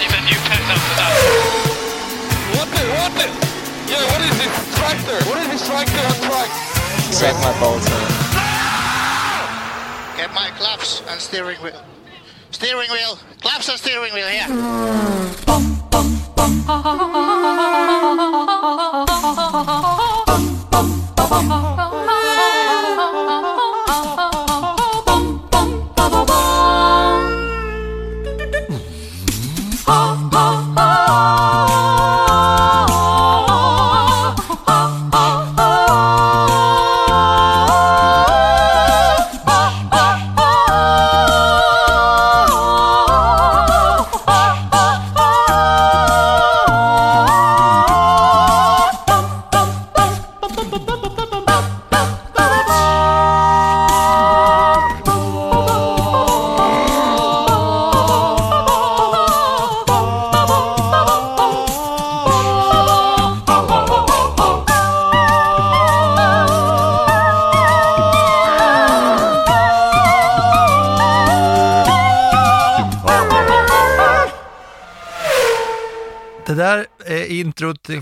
I need a new pen after that. What the? What the? Yeah, what is this tractor? What is this tractor on track? Suck my balls, man. Get my claps and steering wheel. Steering wheel. Claps and steering wheel here. Det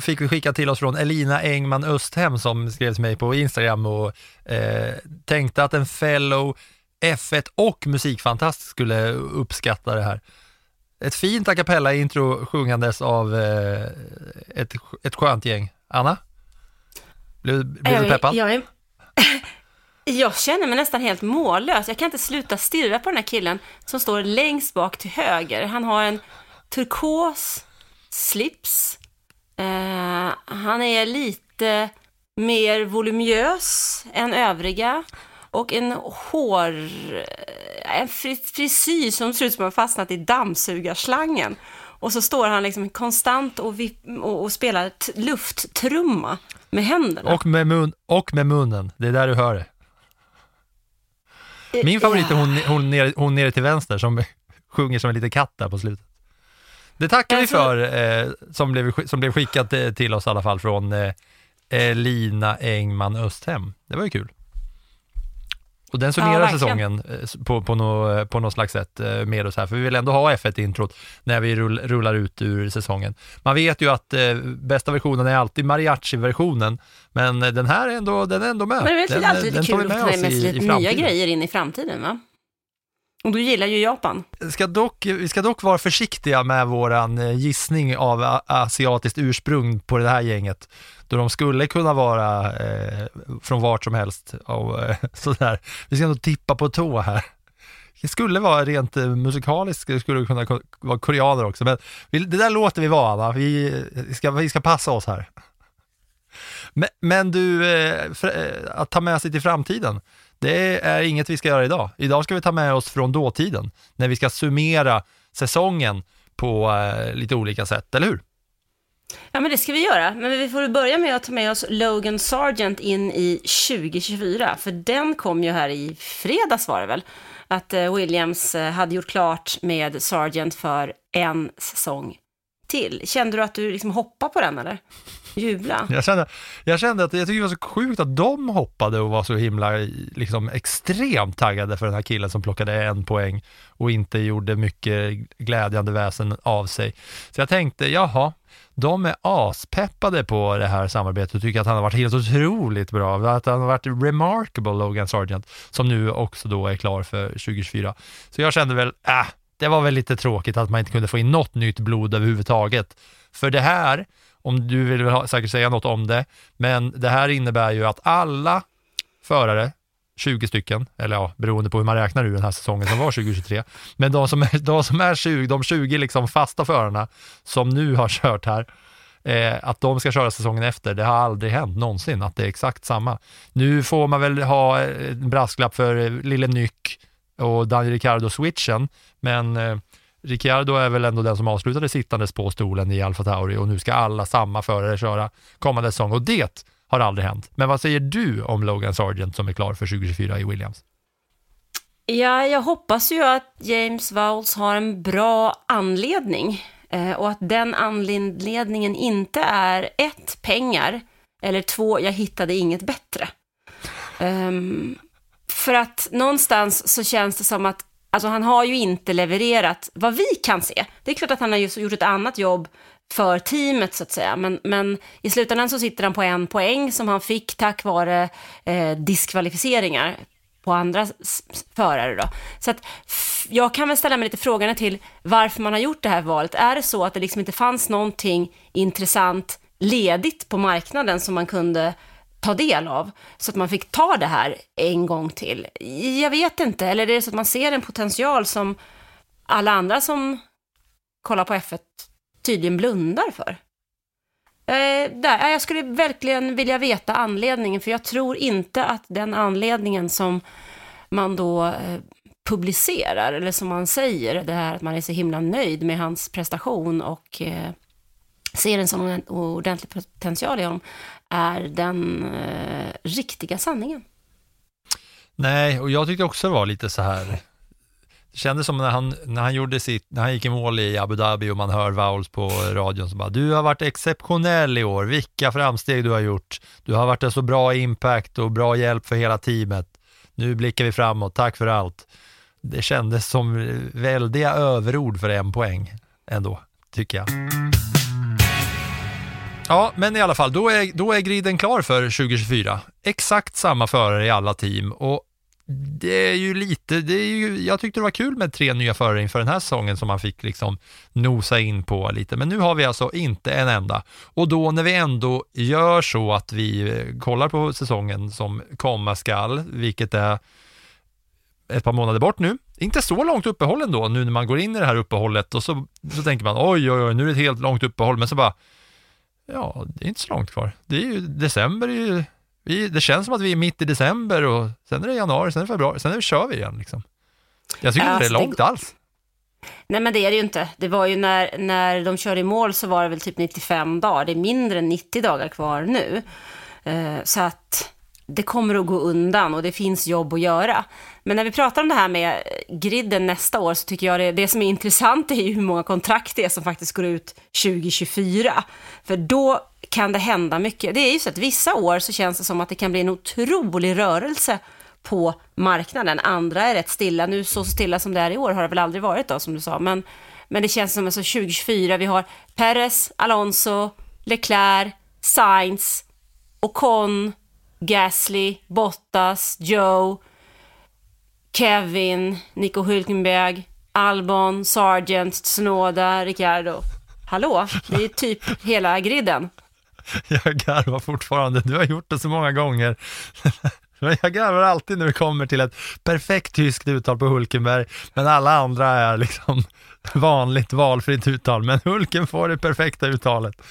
fick vi skicka till oss från Elina Engman Östhem som skrev till mig på Instagram och eh, tänkte att en fellow F1 och musikfantast skulle uppskatta det här. Ett fint a cappella-intro sjungandes av eh, ett, ett skönt gäng. Anna? Blev, blev du peppad? Jag, är, jag känner mig nästan helt mållös. Jag kan inte sluta stirra på den här killen som står längst bak till höger. Han har en turkos slips. Eh, han är lite mer voluminös än övriga. Och en hår... En fri- frisyr som ser ut som att ha fastnat i dammsugarslangen. Och så står han liksom konstant och, vip, och, och spelar lufttrumma med händerna. Och med, mun, och med munnen, det är där du hör det. Min favorit är hon, hon, nere, hon nere till vänster som sjunger som en liten katt där på slutet. Det tackar vi för, eh, som, blev, som blev skickat eh, till oss i alla fall från eh, eh, Lina Engman Östhem. Det var ju kul. Och den Ja, summerar verkligen. säsongen eh, på, på, nå, på något slags sätt med oss här, för vi vill ändå ha F1-introt när vi rull, rullar ut ur säsongen. Man vet ju att eh, bästa versionen är alltid mariachi-versionen, men den här är ändå, den är ändå med. Men det är väl den, alltid den lite tar kul att med ta oss med i, i nya grejer in i framtiden, va? Och du gillar ju Japan. ska dock, vi ska dock vara försiktiga med våran eh, gissning av eh, asiatiskt ursprung på det här gänget. Då de skulle kunna vara eh, från vart som helst och eh, sådär. Vi ska nog tippa på tå här. Det skulle vara rent eh, musikaliskt, det skulle kunna vara koreaner också, men det där låter vi vara, va? Vi ska, vi ska passa oss här. Men, men du, för, att ta med sig till framtiden, det är inget vi ska göra idag. Idag ska vi ta med oss från dåtiden, när vi ska summera säsongen på eh, lite olika sätt, eller hur? Ja, men det ska vi göra. Men vi får börja med att ta med oss Logan Sargent in i 2024. För den kom ju här i fredags var det väl? Att eh, Williams eh, hade gjort klart med Sargent för en säsong till. Kände du att du liksom hoppade på den eller? Jubla? Jag kände, jag kände att jag tycker det var så sjukt att de hoppade och var så himla liksom, extremt taggade för den här killen som plockade en poäng och inte gjorde mycket glädjande väsen av sig. Så jag tänkte, jaha, de är aspeppade på det här samarbetet och tycker att han har varit helt otroligt bra, att han har varit remarkable, Logan Sargent, som nu också då är klar för 2024. Så jag kände väl, äh, det var väl lite tråkigt att man inte kunde få in något nytt blod överhuvudtaget. För det här, om du vill ha, säkert säga något om det, men det här innebär ju att alla förare, 20 stycken, eller ja, beroende på hur man räknar ur den här säsongen som var 2023, men de som är, de som är 20, de 20 liksom fasta förarna som nu har kört här, eh, att de ska köra säsongen efter, det har aldrig hänt någonsin att det är exakt samma. Nu får man väl ha eh, en brasklapp för eh, Lille Nyck och Daniel Ricciardo-switchen, men eh, Ricciardo är väl ändå den som avslutade sittandes på stolen i Alfa Tauri och nu ska alla samma förare köra kommande säsong och det har aldrig hänt. Men vad säger du om Logan Sargent som är klar för 2024 i Williams? Ja, jag hoppas ju att James Vowles har en bra anledning eh, och att den anledningen inte är ett, pengar eller två, jag hittade inget bättre. Um, för att någonstans så känns det som att alltså han har ju inte levererat vad vi kan se. Det är klart att han har gjort ett annat jobb för teamet så att säga, men, men i slutändan så sitter han på en poäng som han fick tack vare eh, diskvalificeringar på andra förare då. Så att jag kan väl ställa mig lite frågan till varför man har gjort det här valet. Är det så att det liksom inte fanns någonting intressant ledigt på marknaden som man kunde ta del av, så att man fick ta det här en gång till? Jag vet inte, eller är det så att man ser en potential som alla andra som kollar på F1 tydligen blundar för? Eh, där, jag skulle verkligen vilja veta anledningen, för jag tror inte att den anledningen som man då eh, publicerar, eller som man säger, det här att man är så himla nöjd med hans prestation och eh, ser en sån ordentlig potential i honom, är den eh, riktiga sanningen. Nej, och jag tyckte också det var lite så här, det kändes som när han, när han gjorde sitt, när han gick i mål i Abu Dhabi och man hör Vowles på radion som bara du har varit exceptionell i år, vilka framsteg du har gjort. Du har varit en så bra impact och bra hjälp för hela teamet. Nu blickar vi framåt, tack för allt. Det kändes som väldiga överord för en poäng ändå, tycker jag. Ja, men i alla fall, då är, då är griden klar för 2024. Exakt samma förare i alla team och det är ju lite, det är ju, jag tyckte det var kul med tre nya förare inför den här säsongen som man fick liksom nosa in på lite, men nu har vi alltså inte en enda. Och då när vi ändå gör så att vi eh, kollar på säsongen som komma skall, vilket är ett par månader bort nu, inte så långt uppehåll ändå, nu när man går in i det här uppehållet och så, så tänker man oj, oj, oj, nu är det ett helt långt uppehåll, men så bara, ja, det är inte så långt kvar. Det är ju, december är ju vi, det känns som att vi är mitt i december och sen är det januari, sen är det februari, sen är det, kör vi igen. Liksom. Jag tycker inte det är alltså, långt det... alls. Nej men det är det ju inte. Det var ju när, när de körde i mål så var det väl typ 95 dagar. Det är mindre än 90 dagar kvar nu. Uh, så att det kommer att gå undan och det finns jobb att göra. Men när vi pratar om det här med griden nästa år så tycker jag det, det som är intressant är ju hur många kontrakt det är som faktiskt går ut 2024. För då kan det hända mycket. Det är ju så att vissa år så känns det som att det kan bli en otrolig rörelse på marknaden. Andra är rätt stilla. Nu så stilla som det är i år har det väl aldrig varit då som du sa. Men, men det känns som att 2024, vi har Perez, Alonso, Leclerc, Sainz, Ocon, Gasly, Bottas, Joe, Kevin, Nico Hülkenberg, Albon, Sargent, Snåda, Ricciardo. Hallå, det är typ hela griden. Jag garvar fortfarande, du har gjort det så många gånger. Jag garvar alltid när det kommer till ett perfekt tyskt uttal på Hulkenberg, men alla andra är liksom vanligt valfritt uttal, men Hulken får det perfekta uttalet.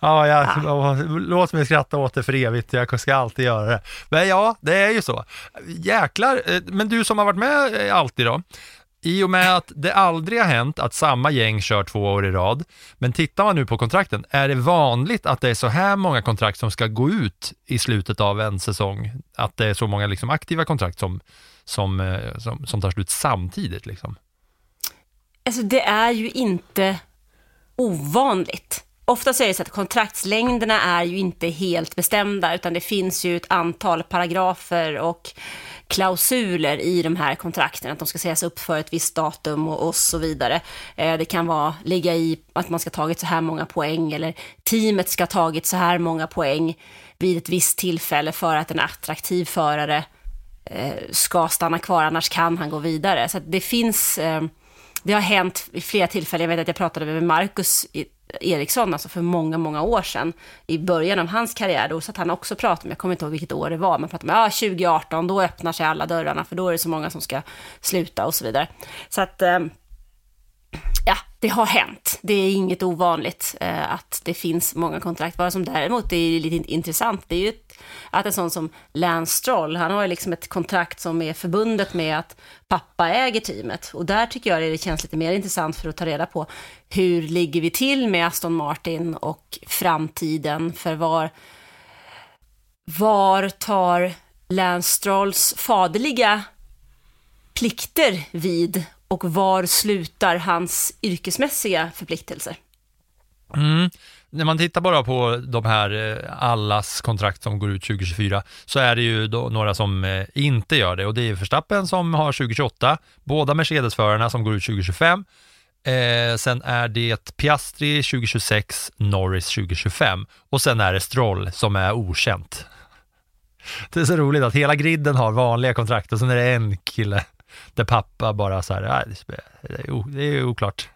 Ja, jag, ja. Låt mig skratta åt det för evigt, jag ska alltid göra det. Men ja, det är ju så. Jäklar, eh, men du som har varit med eh, alltid då, i och med att det aldrig har hänt att samma gäng kör två år i rad, men tittar man nu på kontrakten, är det vanligt att det är så här många kontrakt som ska gå ut i slutet av en säsong? Att det är så många liksom aktiva kontrakt som, som, eh, som, som tar slut samtidigt? Liksom? Alltså det är ju inte ovanligt. Ofta så är det så att kontraktslängderna är ju inte helt bestämda, utan det finns ju ett antal paragrafer och klausuler i de här kontrakten, att de ska sägas upp för ett visst datum och, och så vidare. Eh, det kan vara, ligga i att man ska ha tagit så här många poäng eller teamet ska ha tagit så här många poäng vid ett visst tillfälle för att en attraktiv förare eh, ska stanna kvar, annars kan han gå vidare. Så det finns, eh, det har hänt vid flera tillfällen. Jag vet att jag pratade med Marcus Eriksson, alltså för många, många år sedan, i början av hans karriär, då satt han också och pratade, jag kommer inte ihåg vilket år det var, men pratade med, ja, 2018, då öppnar sig alla dörrarna, för då är det så många som ska sluta och så vidare. Så att, eh, ja, det har hänt. Det är inget ovanligt eh, att det finns många kontrakt. Vad som däremot är lite intressant, det är ju ett, att en sån som Lance Stroll, han har ju liksom ett kontrakt som är förbundet med att pappa äger teamet. Och där tycker jag det känns lite mer intressant för att ta reda på hur ligger vi till med Aston Martin och framtiden för var, var tar Lance Strolls faderliga plikter vid och var slutar hans yrkesmässiga förpliktelser? Mm. När man tittar bara på de här eh, allas kontrakt som går ut 2024 så är det ju då några som eh, inte gör det och det är Verstappen som har 2028, båda Mercedes-förarna som går ut 2025. Eh, sen är det Piastri 2026, Norris 2025 och sen är det Stroll som är okänt. Det är så roligt att hela griden har vanliga kontrakt och sen är det en kille där pappa bara så här, det är oklart.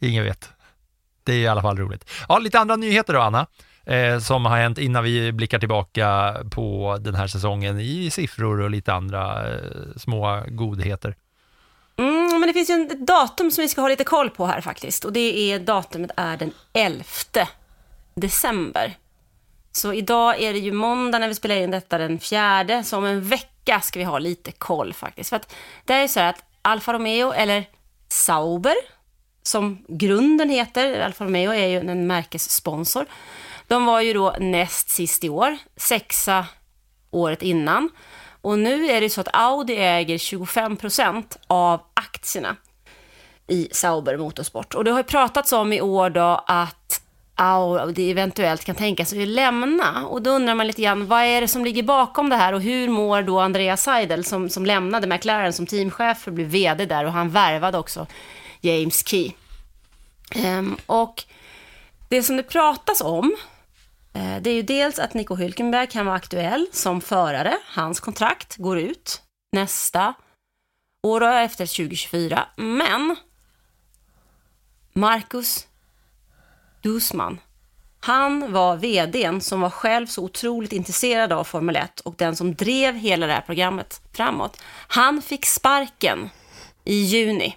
Ingen vet. Det är i alla fall roligt. Ja, lite andra nyheter då, Anna, eh, som har hänt innan vi blickar tillbaka på den här säsongen i siffror och lite andra eh, små godheter. Mm, men det finns ju ett datum som vi ska ha lite koll på här faktiskt. Och det är datumet är den 11 december. Så idag är det ju måndag när vi spelar in detta den fjärde, så om en vecka ska vi ha lite koll faktiskt. För att det är ju så här att Alfa Romeo, eller Sauber, som grunden heter, Alfa Romeo är ju en märkessponsor, de var ju då näst sist i år, sexa året innan. Och nu är det så att Audi äger 25 procent av aktierna i Sauber Motorsport. Och det har ju pratats om i år då att Audi eventuellt kan tänka sig att lämna. Och då undrar man lite grann, vad är det som ligger bakom det här och hur mår då Andreas Seidel som, som lämnade McLaren som teamchef och blev vd där och han värvade också James Key. Um, och det som det pratas om uh, Det är ju dels att Nico Hülkenberg kan vara aktuell som förare. Hans kontrakt går ut nästa år och efter 2024. Men Marcus Dusman, han var vdn som var själv så otroligt intresserad av Formel 1 och den som drev hela det här programmet framåt. Han fick sparken i juni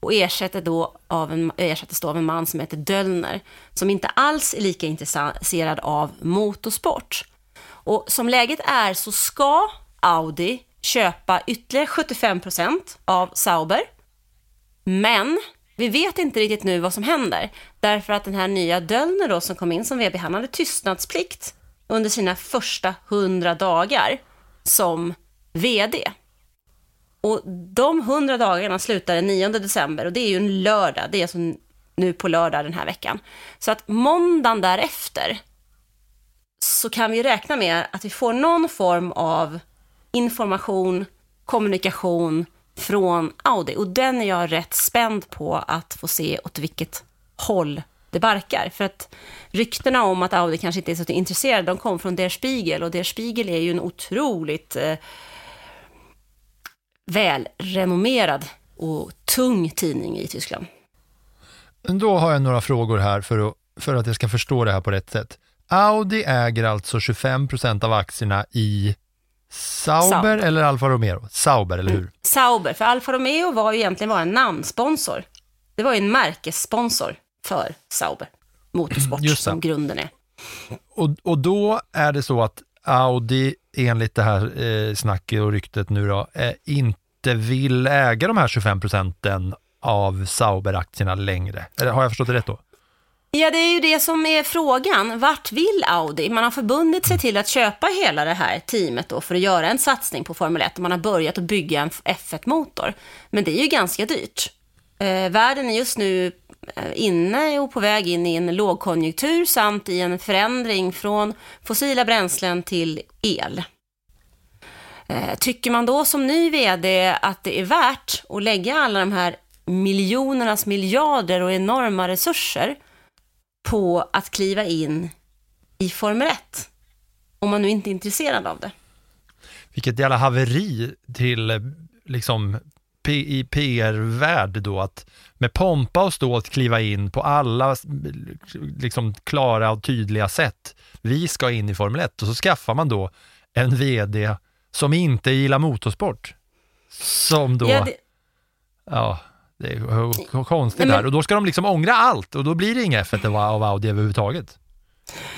och ersätter då av en, ersätts då av en man som heter Döllner, som inte alls är lika intresserad av motorsport. Och som läget är så ska Audi köpa ytterligare 75 procent av Sauber, men vi vet inte riktigt nu vad som händer, därför att den här nya Döllner då som kom in som VB, han hade tystnadsplikt under sina första 100 dagar som VD. Och de 100 dagarna slutar den 9 december och det är ju en lördag. Det är alltså nu på lördag den här veckan. Så att måndagen därefter så kan vi räkna med att vi får någon form av information, kommunikation från Audi. Och den är jag rätt spänd på att få se åt vilket håll det barkar. För att ryktena om att Audi kanske inte är så intresserade, de kom från Der Spiegel och Der Spiegel är ju en otroligt eh, välrenommerad och tung tidning i Tyskland. Då har jag några frågor här för att, för att jag ska förstå det här på rätt sätt. Audi äger alltså 25 procent av aktierna i Sauber, Sauber. eller Alfa Romeo? Sauber, eller hur? Sauber, för Alfa Romeo var ju egentligen bara en namnsponsor. Det var ju en märkessponsor för Sauber Motorsport som grunden är. Och, och då är det så att Audi, enligt det här eh, snacket och ryktet nu då, eh, inte inte vill äga de här 25 procenten av Sauber-aktierna längre. Eller, har jag förstått det rätt då? Ja, det är ju det som är frågan. Vart vill Audi? Man har förbundit sig till att köpa hela det här teamet då för att göra en satsning på Formel 1 och man har börjat att bygga en F1-motor. Men det är ju ganska dyrt. Eh, världen är just nu eh, inne och på väg in i en lågkonjunktur samt i en förändring från fossila bränslen till el. Eh, tycker man då som ny vd att det är värt att lägga alla de här miljonernas miljarder och enorma resurser på att kliva in i Formel 1? Om man nu inte är intresserad av det. Vilket jävla haveri till liksom i PR-värld då att med pompa och ståt kliva in på alla liksom klara och tydliga sätt. Vi ska in i Formel 1 och så skaffar man då en VD som inte gillar motorsport. Som då, Ja, ja, det, det, Det är konstigt men- här. Och då ska de liksom ångra allt och då blir det inga F1 av Audi överhuvudtaget.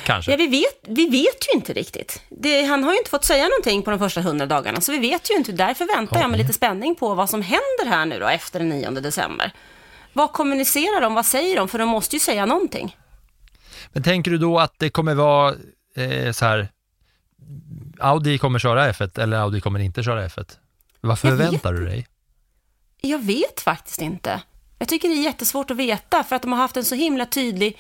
Kanske. Ja, vi vet, vi vet ju inte riktigt. Det, han har ju inte fått säga någonting på de första hundra dagarna, så vi vet ju inte. Därför väntar jag med lite spänning på vad som händer här nu då efter den 9 december. Vad kommunicerar de? Vad säger de? För de måste ju säga någonting. Men tänker du då att det kommer vara eh, så här, Audi kommer köra F1 eller Audi kommer inte köra F1? Vad förväntar du dig? Jag vet faktiskt inte. Jag tycker det är jättesvårt att veta, för att de har haft en så himla tydlig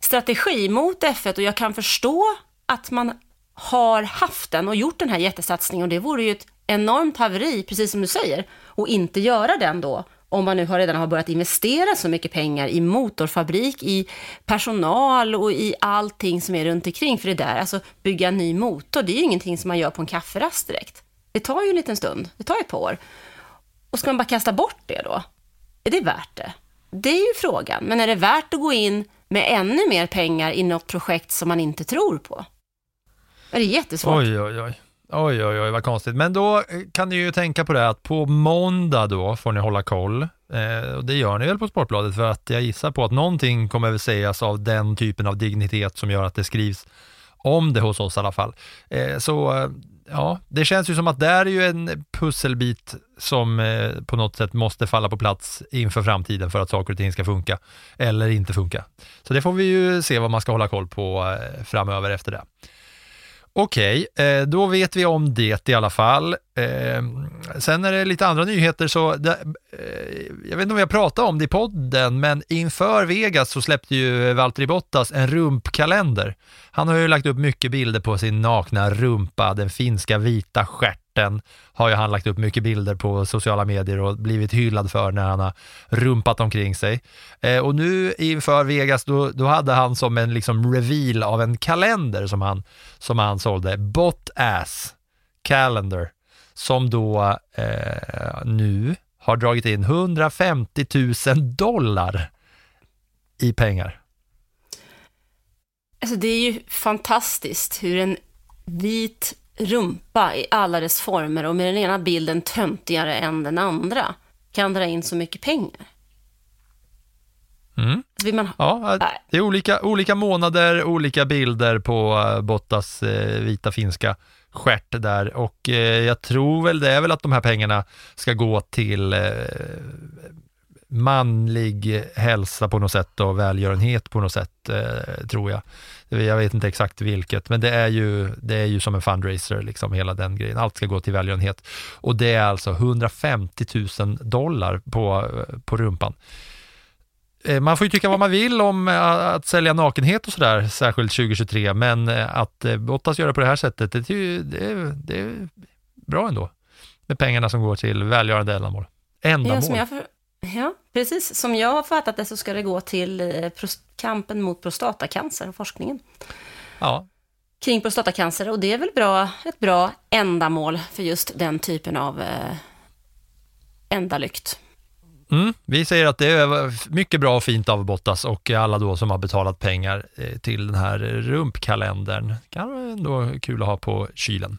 strategi mot F1 och jag kan förstå att man har haft den och gjort den här jättesatsningen och det vore ju ett enormt haveri, precis som du säger, och inte göra den då om man nu har redan har börjat investera så mycket pengar i motorfabrik, i personal och i allting som är runt omkring. För det där, alltså bygga en ny motor, det är ju ingenting som man gör på en kafferast direkt. Det tar ju en liten stund, det tar ett par år. Och ska man bara kasta bort det då? Är det värt det? Det är ju frågan. Men är det värt att gå in med ännu mer pengar i något projekt som man inte tror på? Det är jättesvårt. Oj, oj, oj. Oj, oj, oj, vad konstigt. Men då eh, kan ni ju tänka på det att på måndag då får ni hålla koll. Eh, och det gör ni väl på Sportbladet för att jag gissar på att någonting kommer väl sägas av den typen av dignitet som gör att det skrivs om det hos oss i alla fall. Eh, så eh, ja, det känns ju som att där är ju en pusselbit som eh, på något sätt måste falla på plats inför framtiden för att saker och ting ska funka eller inte funka. Så det får vi ju se vad man ska hålla koll på eh, framöver efter det. Okej, okay, då vet vi om det i alla fall. Ehm, sen är det lite andra nyheter, så det, eh, jag vet inte om jag pratade om det i podden, men inför Vegas så släppte ju Valtteri Bottas en rumpkalender. Han har ju lagt upp mycket bilder på sin nakna rumpa, den finska vita sporten har ju han lagt upp mycket bilder på sociala medier och blivit hyllad för när han har rumpat omkring sig. Eh, och nu inför Vegas, då, då hade han som en liksom reveal av en kalender som han, som han sålde, Bot Ass Calendar, som då eh, nu har dragit in 150 000 dollar i pengar. Alltså det är ju fantastiskt hur en vit rumpa i alla dess former och med den ena bilden töntigare än den andra kan dra in så mycket pengar. Mm. Man, Ja, Nej. det är olika, olika månader, olika bilder på eh, Bottas eh, vita finska stjärt där och jag tror väl det är väl att de här pengarna ska gå till manlig hälsa på något sätt och välgörenhet på något sätt, tror jag. Jag vet inte exakt vilket, men det är ju, det är ju som en fundraiser, liksom hela den grejen. Allt ska gå till välgörenhet. Och det är alltså 150 000 dollar på, på rumpan. Eh, Man får ju tycka vad man vill om eh, att sälja nakenhet och sådär, särskilt 2023, men eh, att Bottas gör det på det här sättet, det är, ju- det är, det är bra ändå. Med pengarna som går till välgörande ändamål. Ändamål. ja, som jag för, ja, precis. Som jag har fattat det så ska det gå till eh, kampen mot prostatacancer och forskningen Ja, kring prostatacancer. Och det är väl bra, ett bra ändamål för just den typen av eh, ändalykt. Mm, vi säger att det är mycket bra och fint av Bottas och alla då som har betalat pengar eh, till den här rumpkalendern. Kan ändå kul att ha på kylen.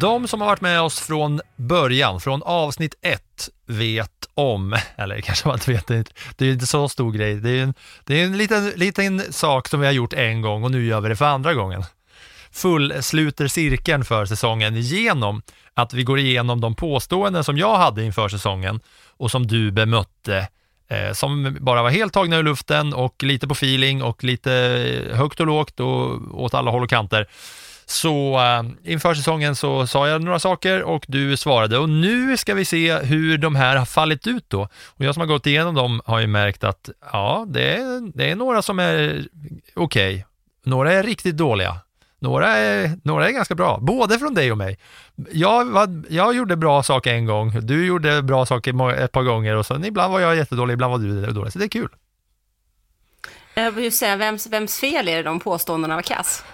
De som har varit med oss från början, från avsnitt ett, vet om, eller kanske man inte vet, det är inte- det är inte så stor grej. Det är en, det är en liten, liten sak som vi har gjort en gång och nu gör vi det för andra gången. Fullsluter cirkeln för säsongen genom att vi går igenom de påståenden som jag hade inför säsongen och som du bemötte eh, som bara var helt tagna ur luften och lite på feeling och lite eh, högt och lågt och åt alla håll och kanter så eh, inför säsongen så sa jag några saker och du svarade och nu ska vi se hur de här har fallit ut då. Och jag som har gått igenom dem har ju märkt att ja, det är, det är några som är okej, några är riktigt dåliga. Några är, några är ganska bra, både från dig och mig. Jag, var, jag gjorde bra saker en gång, du gjorde bra saker ett par gånger och sen ibland var jag jättedålig, ibland var du dålig, så det är kul. Jag vill säga, vems, vems fel är det de påståendena var kass?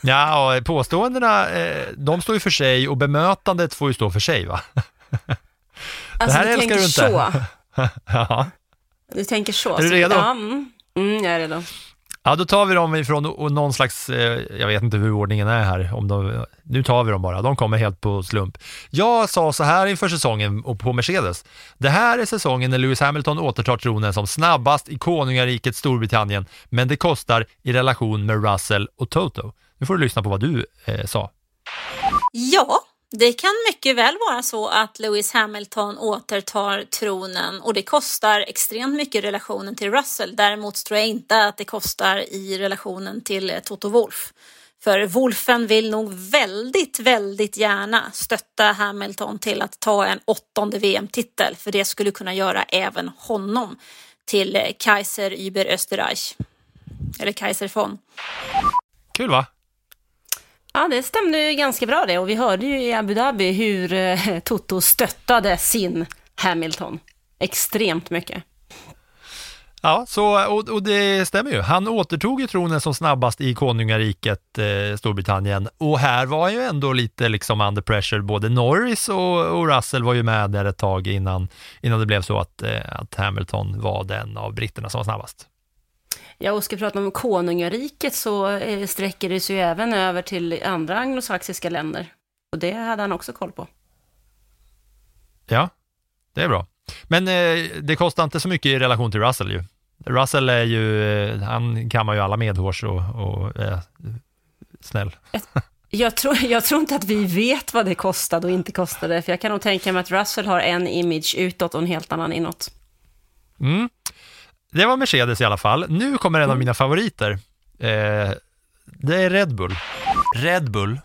Ja, och påståendena, eh, de står ju för sig och bemötandet får ju stå för sig va? Alltså, här du älskar tänker du inte. så. ja. Du tänker så. Är du redo? Ja, mm, mm, jag är redo ja, då tar vi dem ifrån och någon slags, eh, jag vet inte hur ordningen är här, om de, nu tar vi dem bara, de kommer helt på slump. Jag sa så här inför säsongen och på Mercedes, det här är säsongen när Lewis Hamilton återtar tronen som snabbast i konungariket Storbritannien, men det kostar i relation med Russell och Toto. Nu får du lyssna på vad du eh, sa. Ja, det kan mycket väl vara så att Lewis Hamilton återtar tronen och det kostar extremt mycket i relationen till Russell. Däremot tror jag inte att det kostar i relationen till eh, Toto Wolf, För Wolfen vill nog väldigt, väldigt gärna stötta Hamilton till att ta en åttonde VM-titel, för det skulle kunna göra även honom till eh, Kaiser über Österreich. Eller Kaiser von. Kul va? Ja, det stämde ju ganska bra det och vi hörde ju i Abu Dhabi hur eh, Toto stöttade sin Hamilton extremt mycket. Ja, så, och, och det stämmer ju. Han återtog ju tronen som snabbast i konungariket eh, Storbritannien och här var ju ändå lite liksom under pressure. Både Norris och, och Russell var ju med där ett tag innan, innan det blev så att, eh, att Hamilton var den av britterna som var snabbast. Ja, och ska vi prata om konungariket så eh, sträcker det sig ju även över till andra anglosaxiska länder. Och det hade han också koll på. Ja, det är bra. Men eh, det kostar inte så mycket i relation till Russell ju. Russell är ju, eh, han kammar ju alla medhårs och, och är snäll. Jag tror, jag tror inte att vi vet vad det kostade och inte kostade, för jag kan nog tänka mig att Russell har en image utåt och en helt annan inåt. Mm. Det var Mercedes i alla fall. Nu kommer en av mina favoriter. Eh, det är Red Bull. Red Bull.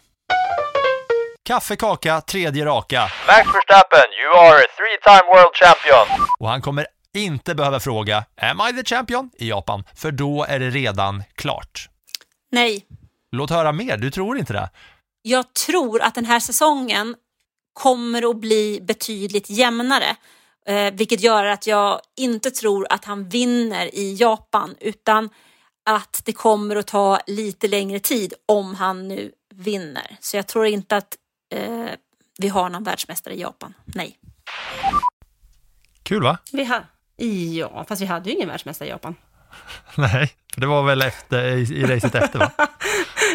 Kaffe, kaka, tredje raka. Max Verstappen, you are a three-time world champion. Och han kommer inte behöva fråga “Am I the champion?” i Japan, för då är det redan klart. Nej, Låt höra mer, du tror inte det? jag tror att den här säsongen kommer att bli betydligt jämnare. Eh, vilket gör att jag inte tror att han vinner i Japan utan att det kommer att ta lite längre tid om han nu vinner. Så jag tror inte att eh, vi har någon världsmästare i Japan. Nej. Kul va? Vi ha, ja, fast vi hade ju ingen världsmästare i Japan. Nej, för det var väl efter, i, i racet efter va?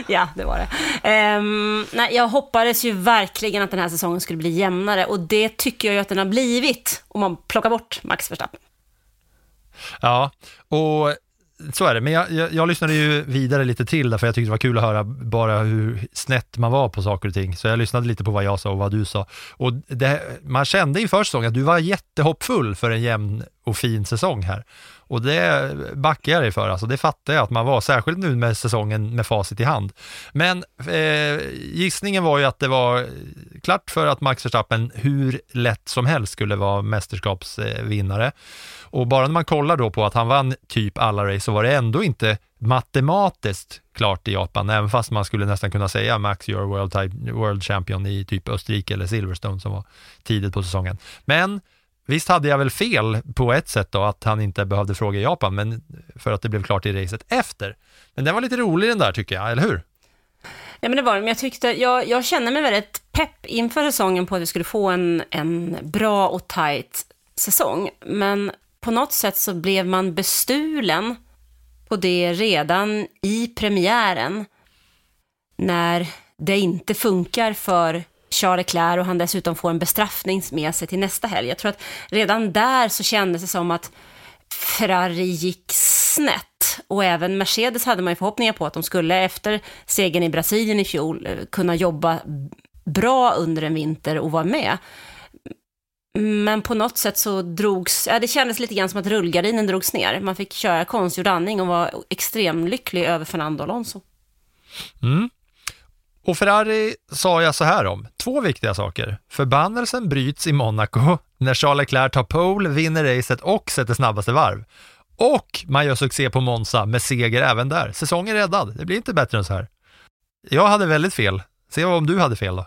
Ja, det var det. Um, nej, jag hoppades ju verkligen att den här säsongen skulle bli jämnare och det tycker jag ju att den har blivit om man plockar bort Max Verstappen. Ja, och så är det. Men jag, jag, jag lyssnade ju vidare lite till därför jag tyckte det var kul att höra bara hur snett man var på saker och ting. Så jag lyssnade lite på vad jag sa och vad du sa. Och det, man kände inför säsongen att du var jättehoppfull för en jämn och fin säsong här. Och det backar jag dig för, alltså det fattar jag att man var, särskilt nu med säsongen med facit i hand. Men eh, gissningen var ju att det var klart för att Max Verstappen hur lätt som helst skulle vara mästerskapsvinnare. Och bara när man kollar då på att han vann typ alla race så var det ändå inte matematiskt klart i Japan, även fast man skulle nästan kunna säga Max, you're world, type, world champion i typ Österrike eller Silverstone som var tidigt på säsongen. Men Visst hade jag väl fel på ett sätt då, att han inte behövde fråga i Japan, men för att det blev klart i racet efter. Men den var lite rolig den där tycker jag, eller hur? Ja, men det var det. Men jag tyckte, jag, jag kände mig väldigt pepp inför säsongen på att vi skulle få en, en bra och tight säsong. Men på något sätt så blev man bestulen på det redan i premiären när det inte funkar för Charles Leclerc och han dessutom får en bestraffning med sig till nästa helg. Jag tror att redan där så kändes det som att Ferrari gick snett och även Mercedes hade man ju förhoppningar på att de skulle efter segern i Brasilien i fjol eh, kunna jobba bra under en vinter och vara med. Men på något sätt så drogs, ja, det kändes lite grann som att rullgardinen drogs ner. Man fick köra konstgjord andning och var extremt lycklig över Fernando Alonso. Mm. Och Ferrari sa jag så här om, två viktiga saker. Förbannelsen bryts i Monaco när Charles Leclerc tar pole, vinner racet och sätter snabbaste varv. Och man gör succé på Monza med seger även där. Säsongen är räddad, det blir inte bättre än så här. Jag hade väldigt fel. Se om du hade fel då.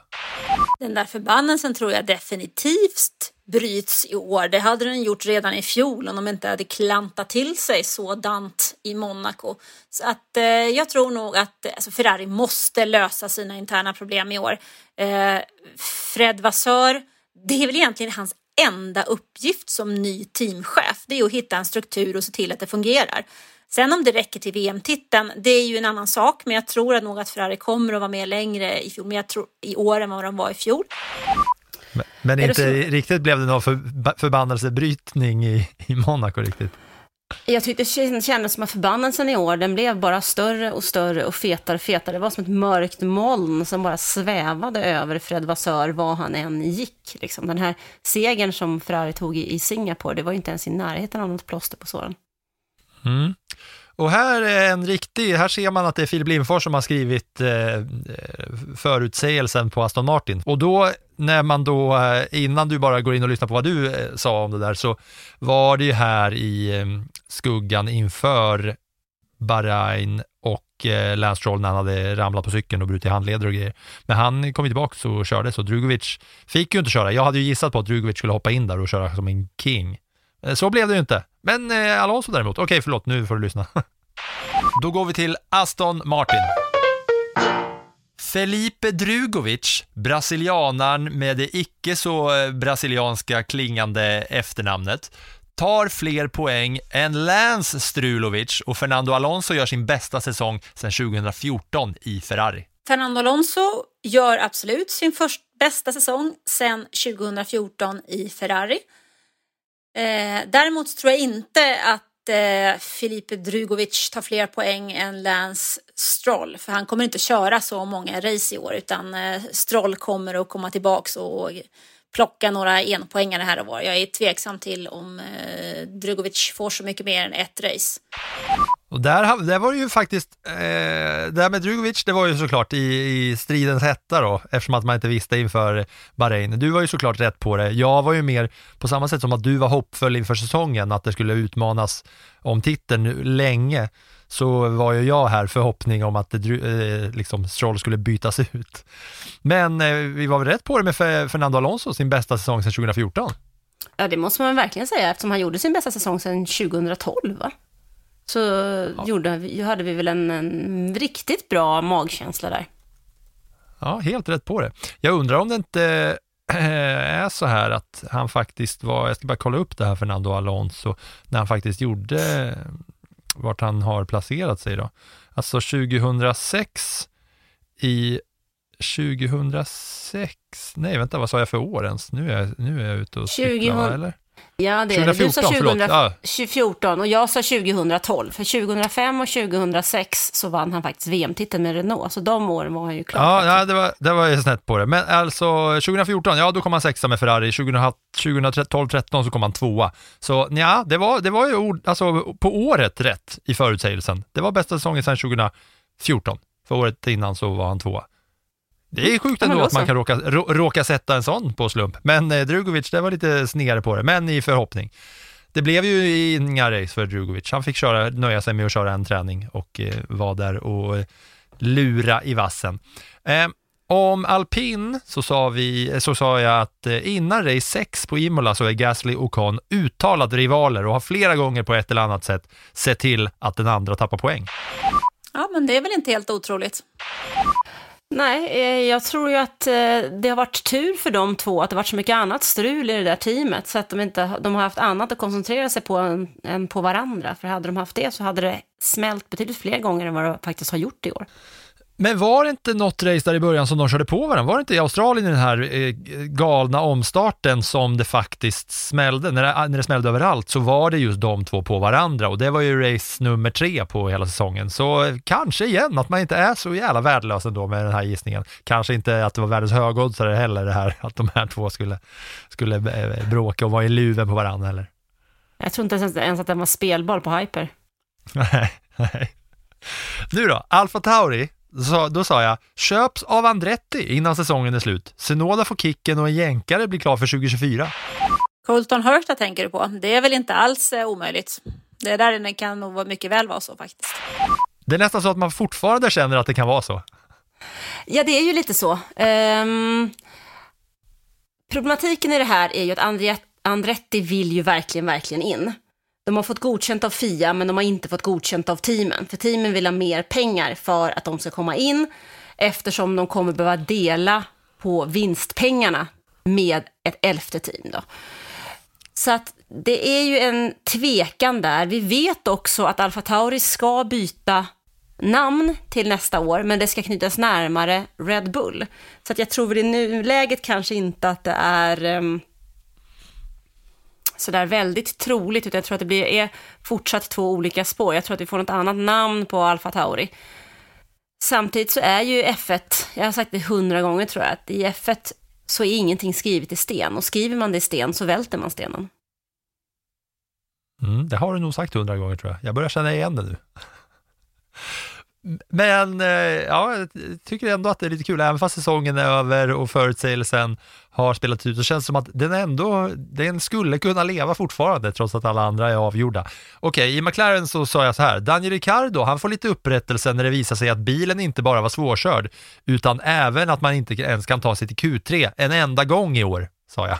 Den där förbannelsen tror jag definitivt bryts i år. Det hade den gjort redan i fjol om de inte hade klantat till sig sådant i Monaco. Så att eh, jag tror nog att alltså Ferrari måste lösa sina interna problem i år. Eh, Fred Vassör, det är väl egentligen hans enda uppgift som ny teamchef. Det är att hitta en struktur och se till att det fungerar. Sen om det räcker till VM-titeln, det är ju en annan sak. Men jag tror att nog att Ferrari kommer att vara med längre i, fjol, men jag tror, i år än vad de var i fjol. Men, men inte riktigt blev det någon för, förbannelsebrytning i, i Monaco riktigt. Jag tyckte det kändes som att förbannelsen i år, den blev bara större och större och fetare och fetare. Det var som ett mörkt moln som bara svävade över Fred Vassör var han än gick. Liksom. Den här segern som Ferrari tog i, i Singapore, det var ju inte ens i närheten av något plåster på såren. Mm. Och här är en riktig, här ser man att det är Filip Lindfors som har skrivit eh, förutsägelsen på Aston Martin. Och då, när man då, eh, innan du bara går in och lyssnar på vad du eh, sa om det där, så var det ju här i eh, skuggan inför Bahrain och eh, Lance Stroll när han hade ramlat på cykeln och brutit handleder och grejer. Men han kom ju tillbaka och körde, så Drugovic fick ju inte köra. Jag hade ju gissat på att Drugovic skulle hoppa in där och köra som en king. Eh, så blev det ju inte. Men eh, Alonso däremot, okej förlåt, nu får du lyssna. Då går vi till Aston Martin. Felipe Drugovic, brasilianaren med det icke så eh, brasilianska klingande efternamnet, tar fler poäng än Lance Strulovic och Fernando Alonso gör sin bästa säsong sedan 2014 i Ferrari. Fernando Alonso gör absolut sin först bästa säsong sedan 2014 i Ferrari. Eh, däremot tror jag inte att eh, Filipe Drugovic tar fler poäng än Lance Stroll. För han kommer inte köra så många race i år utan eh, Stroll kommer att komma tillbaks och plocka några enpoängare här och var. Jag är tveksam till om eh, Drugovic får så mycket mer än ett race. Och där, där var det ju faktiskt, eh, det här med Drugovic, det var ju såklart i, i stridens hetta då, eftersom att man inte visste inför Bahrain. Du var ju såklart rätt på det. Jag var ju mer på samma sätt som att du var hoppfull inför säsongen, att det skulle utmanas om titeln nu länge, så var ju jag här förhoppning om att det, eh, liksom Stroll skulle bytas ut. Men eh, vi var väl rätt på det med Fernando Alonso, sin bästa säsong sedan 2014. Ja, det måste man verkligen säga eftersom han gjorde sin bästa säsong sedan 2012, va? Så gjorde, vi- hade vi väl en, en riktigt bra magkänsla där. Ja, helt rätt på det. Jag undrar om det inte eh, är så här att han faktiskt var, jag ska bara kolla upp det här Fernando Alonso, när han faktiskt gjorde, vart han har placerat sig då. Alltså 2006 i 2006, nej vänta vad sa jag för år ens? Nu är jag, nu är jag ute och cyklar, va, 2000 eller? Ja, det är det. Du sa 2014, förlåt. Ja. 2014 och jag sa 2012. För 2005 och 2006 så vann han faktiskt VM-titeln med Renault. Så de åren var han ju klar. Ja, ja det, var, det var ju snett på det. Men alltså 2014, ja då kom han sexa med Ferrari. 2012-13 så kom han tvåa. Så ja, det var, det var ju ord, alltså, på året rätt i förutsägelsen. Det var bästa säsongen sedan 2014. För året innan så var han tvåa. Det är sjukt ändå då att man kan råka, rå, råka sätta en sån på slump. Men eh, Drugovic, det var lite snedare på det, men i förhoppning. Det blev ju inga race för Drugovic. Han fick köra, nöja sig med att köra en träning och eh, vara där och eh, lura i vassen. Eh, om alpin så sa, vi, så sa jag att eh, innan race 6 på Imola så är Gasly och Ocon uttalade rivaler och har flera gånger på ett eller annat sätt sett till att den andra tappar poäng. Ja, men det är väl inte helt otroligt. Nej, eh, jag tror ju att eh, det har varit tur för de två att det har varit så mycket annat strul i det där teamet så att de, inte, de har haft annat att koncentrera sig på än, än på varandra. För hade de haft det så hade det smält betydligt fler gånger än vad det faktiskt har gjort i år. Men var det inte något race där i början som de körde på varandra? Var det inte i Australien i den här eh, galna omstarten som det faktiskt smällde? När det, när det smällde överallt så var det just de två på varandra och det var ju race nummer tre på hela säsongen. Så eh, kanske igen att man inte är så jävla värdelös ändå med den här gissningen. Kanske inte att det var världens högoddsare heller det här att de här två skulle, skulle eh, bråka och vara i luven på varandra heller. Jag tror inte ens, ens att den var spelbar på Hyper. Nej, nej. Nu då, Alfa Tauri, Så, då sa jag, köps av Andretti innan säsongen är slut. Senoda får kicken och en jänkare blir klar för 2024. Colton Herta tänker du på. Det är väl inte alls eh, omöjligt. Det där kan nog vara mycket väl vara så faktiskt. Det är nästan så att man fortfarande känner att det kan vara så. Ja, det är ju lite så. Ehm, problematiken i det här är ju att Andret- Andretti vill ju verkligen, verkligen in. De har fått godkänt av FIA, men de har inte fått godkänt av teamen. För teamen vill ha mer pengar för att de ska komma in, eftersom de kommer behöva dela på vinstpengarna med ett elfte team. Då. Så att det är ju en tvekan där. Vi vet också att Alfa Tauri ska byta namn till nästa år, men det ska knytas närmare Red Bull. Så att jag tror väl i nuläget kanske inte att det är um, sådär väldigt troligt, utan jag tror att det blir, är fortsatt två olika spår. Jag tror att vi får något annat namn på Alfa Tauri. Samtidigt så är ju F1, jag har sagt det hundra gånger tror jag, att i F1 så är ingenting skrivet i sten och skriver man det i sten så välter man stenen. Mm, det har du nog sagt hundra gånger tror jag. Jag börjar känna igen det nu. Men eh, ja, jag tycker ändå att det är lite kul, även fast säsongen är över och förutsägelsen har spelat ut, så känns det som att den ändå, den skulle kunna leva fortfarande trots att alla andra är avgjorda. Okej, i McLaren så sa jag så här, Daniel Ricciardo, han får lite upprättelse när det visar sig att bilen inte bara var svårkörd, utan även att man inte ens kan ta sig till Q3 en enda gång i år, sa jag.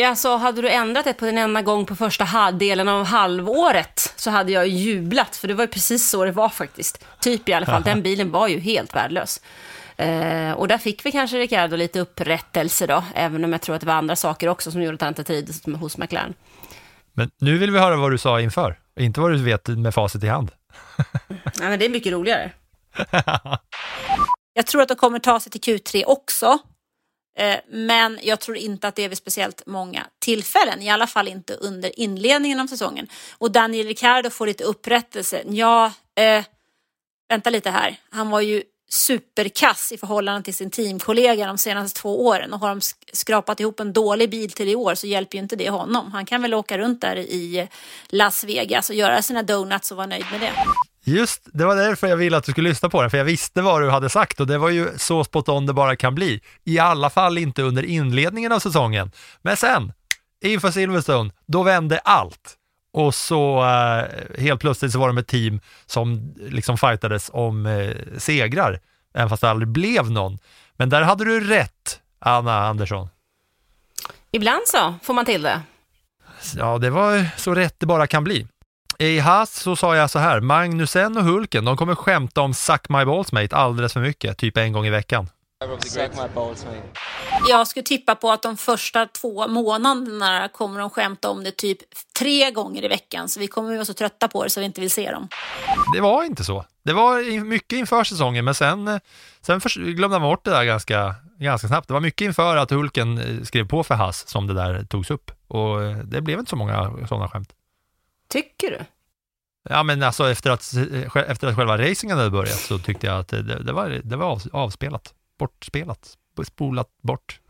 Ja, så hade du ändrat det på en enda gång på första delen av halvåret så hade jag jublat, för det var ju precis så det var faktiskt. Typ i alla fall, den bilen var ju helt värdelös. Eh, och där fick vi kanske Ricardo lite upprättelse då, även om jag tror att det var andra saker också som gjorde att han inte trivdes hos McLaren. Men nu vill vi höra vad du sa inför, inte vad du vet med facit i hand. Ja, men det är mycket roligare. Jag tror att de kommer ta sig till Q3 också. Eh, men jag tror inte att det är vid speciellt många tillfällen, i alla fall inte under inledningen av säsongen. Och Daniel Ricciardo får lite upprättelse. Ja, eh, vänta lite här. Han var ju superkass i förhållande till sin teamkollega de senaste två åren och har de skrapat ihop en dålig bil till i år så hjälper ju inte det honom. Han kan väl åka runt där i Las Vegas och göra sina donuts och vara nöjd med det. Just, det var därför jag ville att du skulle lyssna på den, för jag visste vad du hade sagt och det var ju så spot on det bara kan bli. I alla fall inte under inledningen av säsongen. Men sen, inför Silverstone, då vände allt. Och så eh, helt plötsligt så var de ett team som liksom fightades om eh, segrar, även fast det aldrig blev någon. Men där hade du rätt, Anna Andersson. Ibland så får man till det. Ja, det var så rätt det bara kan bli. I Haas så sa jag så här, Magnusen och Hulken, de kommer skämta om Suck My Balls Mate alldeles för mycket, typ en gång i veckan. Jag skulle tippa på att de första två månaderna kommer de skämta om det typ tre gånger i veckan. Så vi kommer vara så trötta på det så vi inte vill se dem. Det var inte så. Det var mycket inför säsongen, men sen, sen glömde man bort det där ganska, ganska snabbt. Det var mycket inför att Hulken eh, skrev på för Haas som det där togs upp. Och eh, det blev inte så många sådana skämt. Tycker du? Ja, men alltså efter att, efter att själva racingen hade börjat så tyckte jag att det, det var, det var av, avspelat, bortspelat, spolat bort.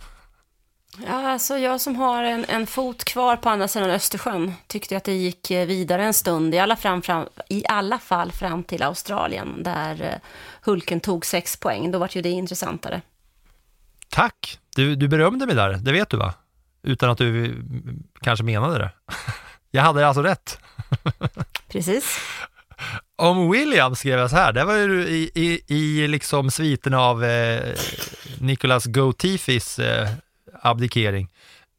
Ja, alltså jag som har en, en fot kvar på andra sidan Östersjön tyckte att det gick eh, vidare en stund, i alla, fram, fram, i alla fall fram till Australien, där eh, Hulken tog sex poäng. Då var ju det intressantare. Tack! Du, du berömde mig där, det vet du va? Utan att du mm, kanske menade det. Jag hade alltså rätt. Precis. Om William skrev jag så här, det var ju i, i, i liksom sviten av eh, Nicolas Gotifis eh, abdikering.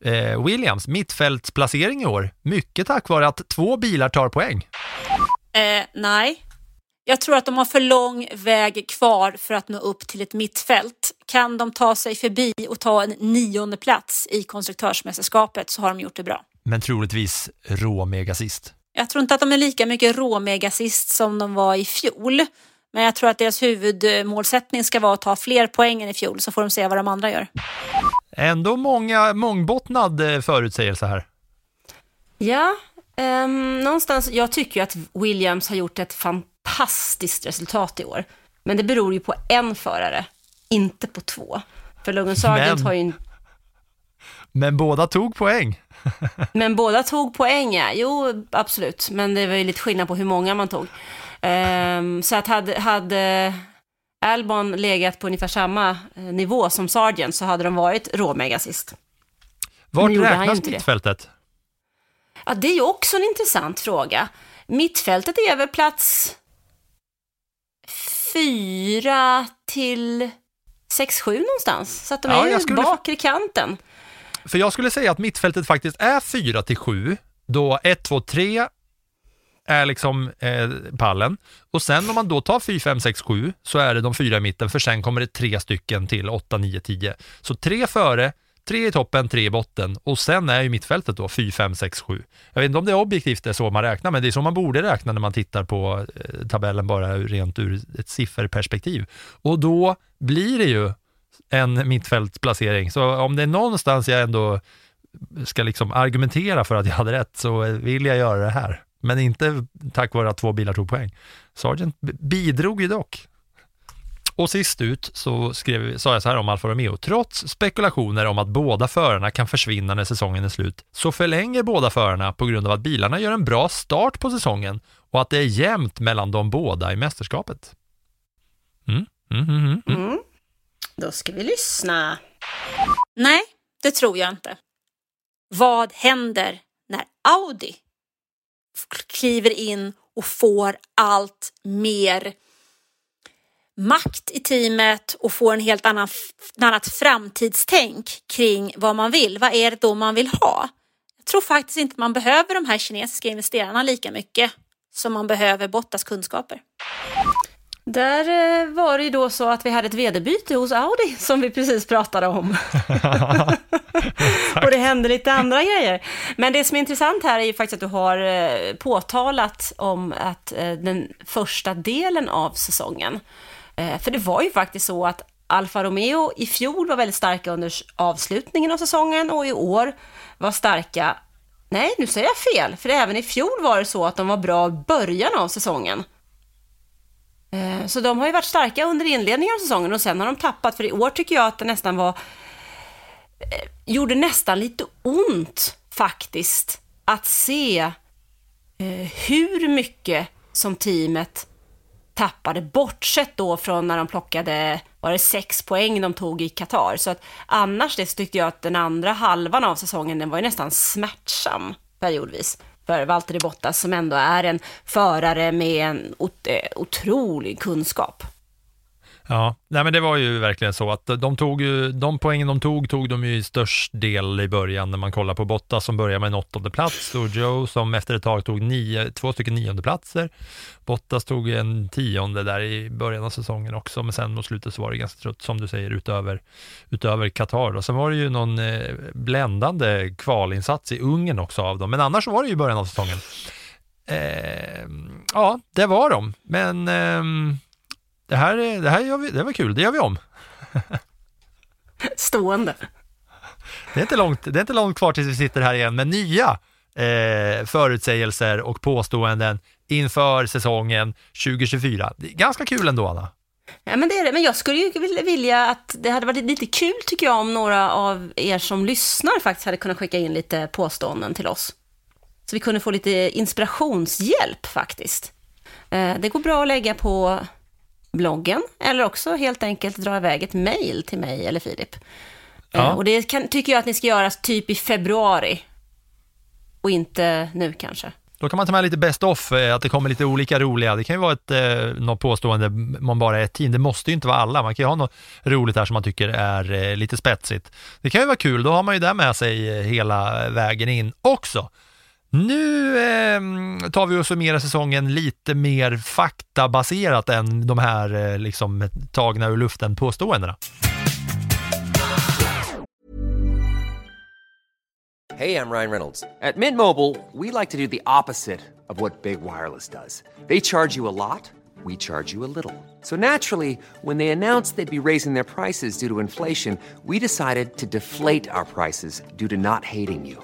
Eh, Williams mittfältsplacering i år, mycket tack vare att två bilar tar poäng. Eh, nej. Jag tror att de har för lång väg kvar för att nå upp till ett mittfält. Kan de ta sig förbi och ta en nionde plats i konstruktörsmästerskapet så har de gjort det bra. Men troligtvis rå-megasist. Jag tror inte att de är lika mycket råmegasist som de var i fjol. Men jag tror att deras huvudmålsättning ska vara att ta fler poäng än i fjol så får de se vad de andra gör. Ändå många, mångbottnad eh, förutsägelse här. Ja, ehm, någonstans, jag tycker ju att Williams har gjort ett fantastiskt resultat i år. Men det beror ju på en förare, inte på två. För Logan Sargent Men- har ju en... Men båda tog poäng. Men båda tog poäng, ja. Jo, absolut. Men det var ju lite skillnad på hur många man tog. Ehm, så att hade, hade Albon legat på ungefär samma eh, nivå som Sargent så hade de varit råmega sist. Vart räknas mittfältet? Ja, det är ju också en intressant fråga. Mittfältet är väl plats fyra till sex, sju någonstans. Så att de Ja, är ju bakre kanten. För jag skulle säga att mittfältet faktiskt är 4 till 7, då 1, 2, 3 är liksom eh, pallen. Och sen om man då tar 4, 5, 6, 7 så är det de fyra i mitten, för sen kommer det tre stycken till 8, 9, 10. Så tre före, tre i toppen, tre i botten och sen är ju mittfältet då 4, 5, 6, 7. Jag vet inte om det är objektivt det är så man räknar, men det är så man borde räkna när man tittar på eh, tabellen bara rent ur ett sifferperspektiv. Och då blir det ju en mittfältsplacering. Så om det är någonstans jag ändå ska liksom argumentera för att jag hade rätt så vill jag göra det här. Men inte tack vare att två bilar tog poäng. Sargent bidrog ju dock. Och sist ut så skrev, sa jag så här om Alfa Romeo. Trots spekulationer om att båda förarna kan försvinna när säsongen är slut, så förlänger båda förarna på grund av att bilarna gör en bra start på säsongen och att det är jämnt mellan de båda i mästerskapet. Mm, mm, mm, mm, mm. mm. Då ska vi lyssna. Nej, det tror jag inte. Vad händer när Audi kliver in och får allt mer makt i teamet och får en helt annan, annat framtidstänk kring vad man vill. Vad är det då man vill ha? Jag tror faktiskt inte man behöver de här kinesiska investerarna lika mycket som man behöver Bottas kunskaper. Där eh, var det ju då så att vi hade ett vd-byte hos Audi som vi precis pratade om. och det hände lite andra grejer. Men det som är intressant här är ju faktiskt att du har eh, påtalat om att eh, den första delen av säsongen, för det var ju faktiskt så att Alfa Romeo i fjol var väldigt starka under avslutningen av säsongen och i år var starka, nej nu säger jag fel, för även i fjol var det så att de var bra i början av säsongen. Eh, så de har ju varit starka under inledningen av säsongen och sen har de tappat, för i år tycker jag att det nästan var, eh, gjorde nästan lite ont faktiskt att se eh, hur mycket som teamet tappade, bortsett då från när de plockade, var det sex poäng de tog i Qatar. Så att annars det så tyckte jag att den andra halvan av säsongen, den var ju nästan smärtsam periodvis för Valtteri Bottas som ändå är en förare med en ot- eh, otrolig kunskap. Ja, nej men det var ju verkligen så att de tog ju, de poängen de tog, tog de ju i störst del i början när man kollar på Bottas som börjar med en åttonde plats och Joe som efter ett tag tog nio, två stycken nionde platser. Bottas tog en tionde där i början av säsongen också, men sen mot slutet så var det ganska trött som du säger utöver, utöver Qatar. Och sen var det ju någon eh, bländande kvalinsats i Ungern också av dem, men annars så var det ju början av säsongen. Eh, ja, det var de, men eh, det här, är- det här gör vi, det var kul, det gör vi om. Stående. Det är inte långt, det är inte långt kvar tills vi sitter här igen med nya eh, förutsägelser och påståenden inför säsongen 2024. Det är ganska kul ändå, Anna. Ja, men det är det. Men jag skulle ju vilja- vilja att det hade varit lite kul tycker jag om några av er som lyssnar faktiskt hade kunnat skicka in lite påståenden till oss. Så vi kunde få lite inspirationshjälp faktiskt. Eh, Det går bra att lägga på bloggen eller också helt enkelt dra iväg ett mejl till mig eller Filip. Eh, Ja. Och det kan, tycker jag att ni ska göra typ i februari och inte nu kanske. Då kan man ta med lite best off, eh, att det kommer lite olika roliga. Det kan ju vara ett eh, något påstående man bara är ett team. Det måste ju inte vara alla. Man kan ju ha något roligt här som man tycker är eh, lite spetsigt. Det kan ju vara kul. Då har man ju det med sig eh, hela vägen in också. Nu eh, tar vi och summerar säsongen lite mer faktabaserat än de här eh, liksom tagna ur luften påståendena. Hej, jag Ryan Reynolds. På Mint Mobile, we like to do the opposite of what Big Wireless does. They charge you a lot, we charge you a little. So naturally, when they announced they'd be raising their prices due to inflation, we decided to deflate our prices due to not hating you.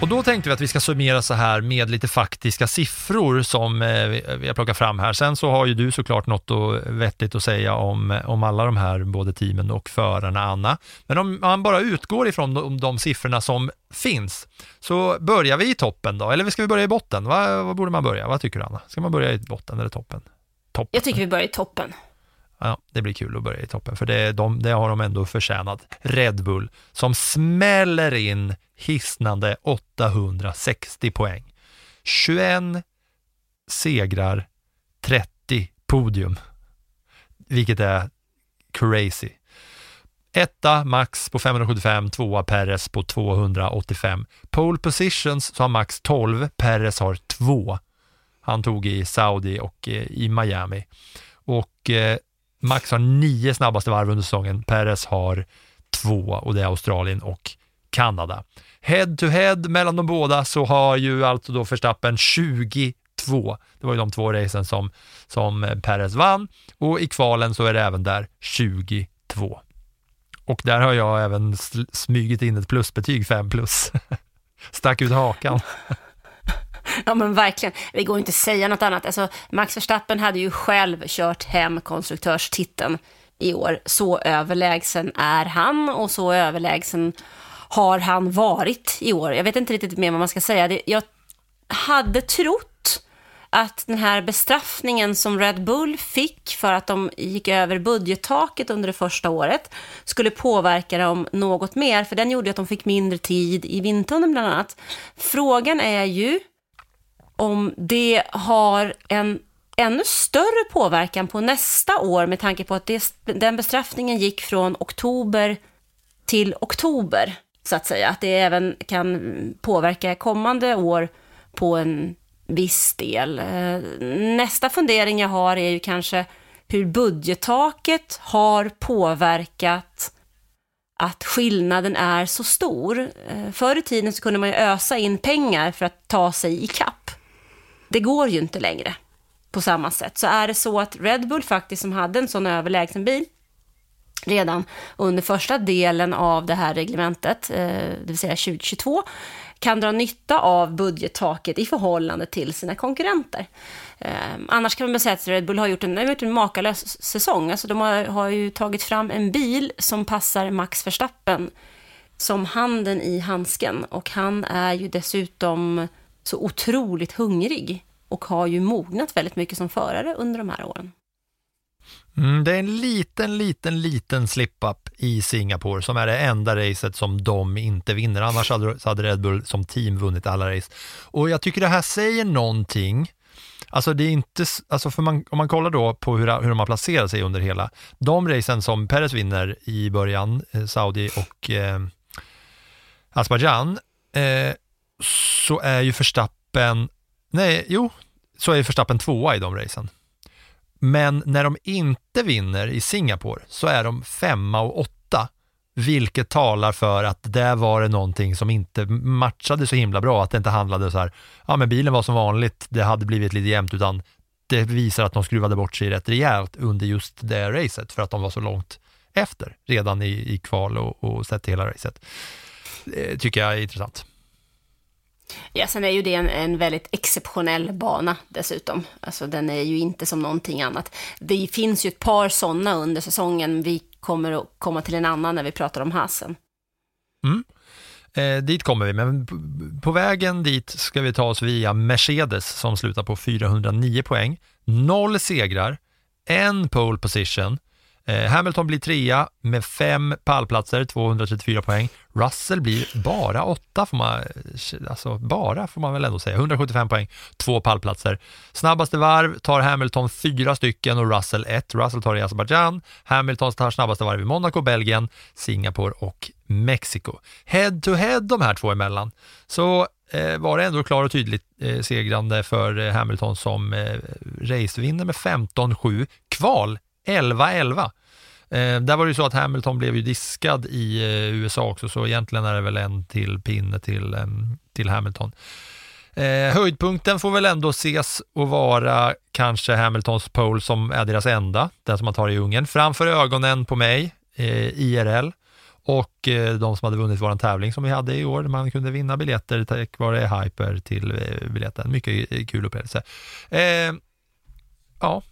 Och då tänkte vi att vi ska summera så här med lite faktiska siffror som eh, vi- har plockat fram här. Sen så har ju du såklart något och vettigt att säga om, om alla de här, både teamen och förarna, Anna. Men om man bara utgår ifrån de, de siffrorna som finns, så börjar vi i toppen då, eller ska vi börja i botten? Vad, vad borde man börja? Vad tycker du Anna? Ska man börja i botten eller toppen? Toppen. Jag tycker vi börjar i toppen. Ja, det blir kul att börja i toppen, för det, de, det har de ändå förtjänat. Red Bull, som smäller in hisnande 860 poäng. 21 segrar, 30 podium, vilket är crazy. Etta Max på 575, tvåa Perez på 285. Pole positions så har Max 12, Perez har 2. Han tog i Saudi och eh, i Miami. Och eh, Max har nio snabbaste varv under säsongen, Perez har två och det är Australien och Kanada. Head to head mellan de båda så har ju alltså då Verstappen 22. Det var ju de två racen som, som Perez vann och i kvalen så är det även där 22. Och där har jag även smugit in ett plusbetyg 5 plus. Stack ut hakan. Ja men verkligen, det går inte att säga något annat. Alltså, Max Verstappen hade ju själv kört hem konstruktörstiteln i år. Så överlägsen är han och så överlägsen har han varit i år. Jag vet inte riktigt mer vad man ska säga. Jag hade trott att den här bestraffningen som Red Bull fick för att de gick över budgettaket under det första året skulle påverka dem något mer, för den gjorde att de fick mindre tid i vindtunneln bland annat. Frågan är ju om det har en ännu större påverkan på nästa år med tanke på att det, den bestraffningen gick från oktober till oktober, så att säga. Att det även kan påverka kommande år på en viss del. Eh, nästa fundering jag har är ju kanske hur budgettaket har påverkat att skillnaden är så stor. Eh, förr i tiden så kunde man ju ösa in pengar för att ta sig i kapp. Det går ju inte längre på samma sätt. Så är det så att Red Bull faktiskt, som hade en sån överlägsen bil, redan under första delen av det här reglementet, eh, det vill säga 2022, kan dra nytta av budgettaket i förhållande till sina konkurrenter. Eh, annars kan man säga att Red Bull har gjort en, har gjort en makalös säsong. Alltså de har, har ju tagit fram en bil som passar Max Verstappen som handen i handsken. Och han är ju dessutom så otroligt hungrig och har ju mognat väldigt mycket som förare under de här åren. Mm, det är en liten, liten, liten slip-up i Singapore som är det enda racet som de inte vinner. Annars hade, Red Bull som team vunnit alla race. Och jag tycker det här säger någonting. Alltså det är inte, alltså för man, om man kollar då på hur, hur de har placerat sig under hela, de racen som Perez vinner i början, eh, Saudi och eh, Azerbaijan, eh, så är ju Verstappen, nej, jo, så är ju Verstappen tvåa i de racen. Men när de inte vinner i Singapore så är de femma och åtta, vilket talar för att där var det någonting som inte matchade så himla bra, att det inte handlade så här, ja men bilen var som vanligt, det hade blivit lite jämnt, utan det visar att de skruvade bort sig rätt rejält under just det racet, för att de var så långt efter, redan i, i kval och, och sett till hela racet. Det tycker jag är intressant. Ja, sen är ju det en, en väldigt exceptionell bana dessutom. Alltså den är ju inte som någonting annat. Det finns ju ett par sådana under säsongen. Vi kommer att komma till en annan när vi pratar om Hasen. Mm. Eh, dit kommer vi, men på vägen dit ska vi ta oss via Mercedes som slutar på 409 poäng, noll segrar, en pole position. Eh, Hamilton blir trea med fem pallplatser, 234 poäng. Russell blir bara åtta, får man, eh, alltså bara får man väl ändå säga, 175 poäng, två pallplatser. Snabbaste varv tar Hamilton fyra stycken och Russell ett. Russell tar i Azerbaijan, Hamilton tar snabbaste varv i Monaco, Belgien, Singapore och Mexiko. Head to head de här två emellan, så eh, var det ändå klar och tydligt eh, segrande för eh, Hamilton som eh, racevinner med 15-7, kval 11-11. Eh, där var det ju så att Hamilton blev ju diskad i eh, USA också, så egentligen är det väl en till pinne till, till Hamilton. Eh, höjdpunkten får väl ändå ses och vara kanske Hamiltons pole som är deras enda, den som man tar i Ungern, framför ögonen på mig, eh, IRL, och eh, de som hade vunnit vår tävling som vi hade i år, man kunde vinna biljetter tack vare Hyper till eh, biljetten. Mycket eh, kul upplevelse. Eh, ja,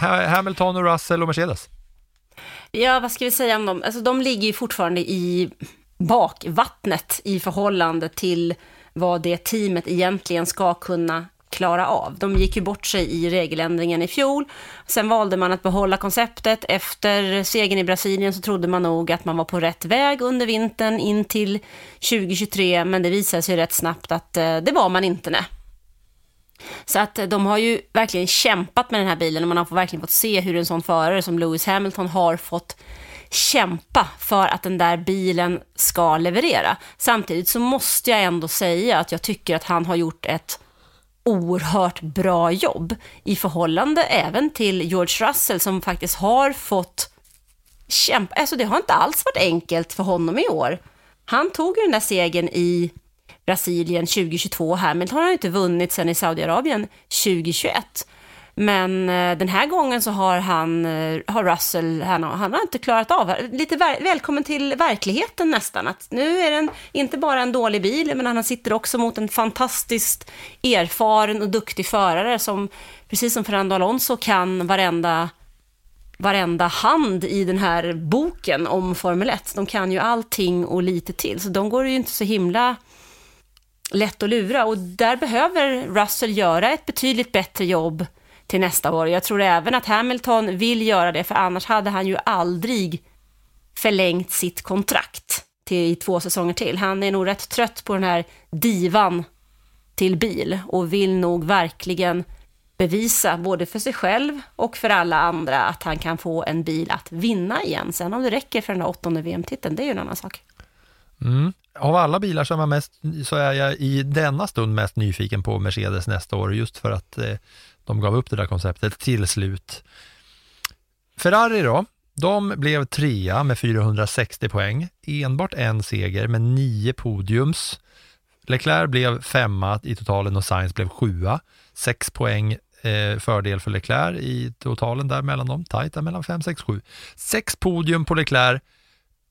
Ha- Hamilton och Russell och Mercedes. Ja, vad ska vi säga om dem? Alltså, de ligger ju fortfarande i bakvattnet i förhållande till vad det teamet egentligen ska kunna klara av. De gick ju bort sig i regeländringen i fjol. Sen valde man att behålla konceptet. Efter segern i Brasilien så trodde man nog att man var på rätt väg under vintern in till 2023, men det visade sig rätt snabbt att eh, det var man inte. Nej. Så att de har ju verkligen kämpat med den här bilen och man har verkligen fått se hur en sån förare som Lewis Hamilton har fått kämpa för att den där bilen ska leverera. Samtidigt så måste jag ändå säga att jag tycker att han har gjort ett oerhört bra jobb i förhållande även till George Russell som faktiskt har fått kämpa. Alltså det har inte alls varit enkelt för honom i år. Han tog ju den där segern i Brasilien 2022. Hamilton har han inte vunnit sen i Saudiarabien 2021. Men eh, den här gången så har han, eh, har Russell, han har, han har inte klarat av, lite väl, välkommen till verkligheten nästan. Att nu är den inte bara en dålig bil, men han sitter också mot en fantastiskt erfaren och duktig förare som, precis som Fernando Alonso, kan varenda, varenda hand i den här boken om Formel 1. De kan ju allting och lite till, så de går ju inte så himla lätt att lura och där behöver Russell göra ett betydligt bättre jobb till nästa år. Jag tror även att Hamilton vill göra det, för annars hade han ju aldrig förlängt sitt kontrakt till två säsonger till. Han är nog rätt trött på den här divan till bil och vill nog verkligen bevisa både för sig själv och för alla andra att han kan få en bil att vinna igen. Sen om det räcker för den här åttonde VM-titeln, det är ju en annan sak. Mm. Av alla bilar som är, mest, så är jag i denna stund mest nyfiken på Mercedes nästa år, just för att eh, de gav upp det där konceptet till slut. Ferrari då, de blev trea med 460 poäng, enbart en seger med nio podiums. Leclerc blev femma i totalen och Sainz blev sjua. Sex poäng eh, fördel för Leclerc i totalen där mellan dem, tajt där mellan 5, 6, 7. Sex podium på Leclerc,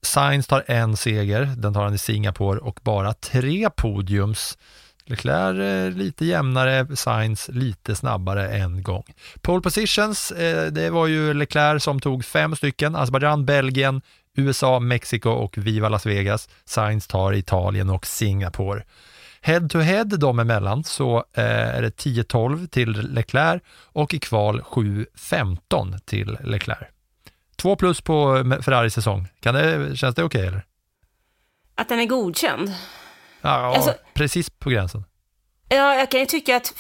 Sainz tar en seger, den tar han i Singapore och bara tre podiums. Leclerc eh, lite jämnare, Sainz lite snabbare en gång. Pole positions, eh, det var ju Leclerc som tog fem stycken, Azerbaijan, Belgien, USA, Mexiko och Viva Las Vegas. Sainz tar Italien och Singapore. Head to head dem emellan så eh, är det 10-12 till Leclerc och i kval 7-15 till Leclerc. Två plus på Ferraris säsong. Kan det, känns det okej okay, eller? Att den är godkänd? Ja, Alltså- precis på gränsen. Ja, jag kan ju tycka att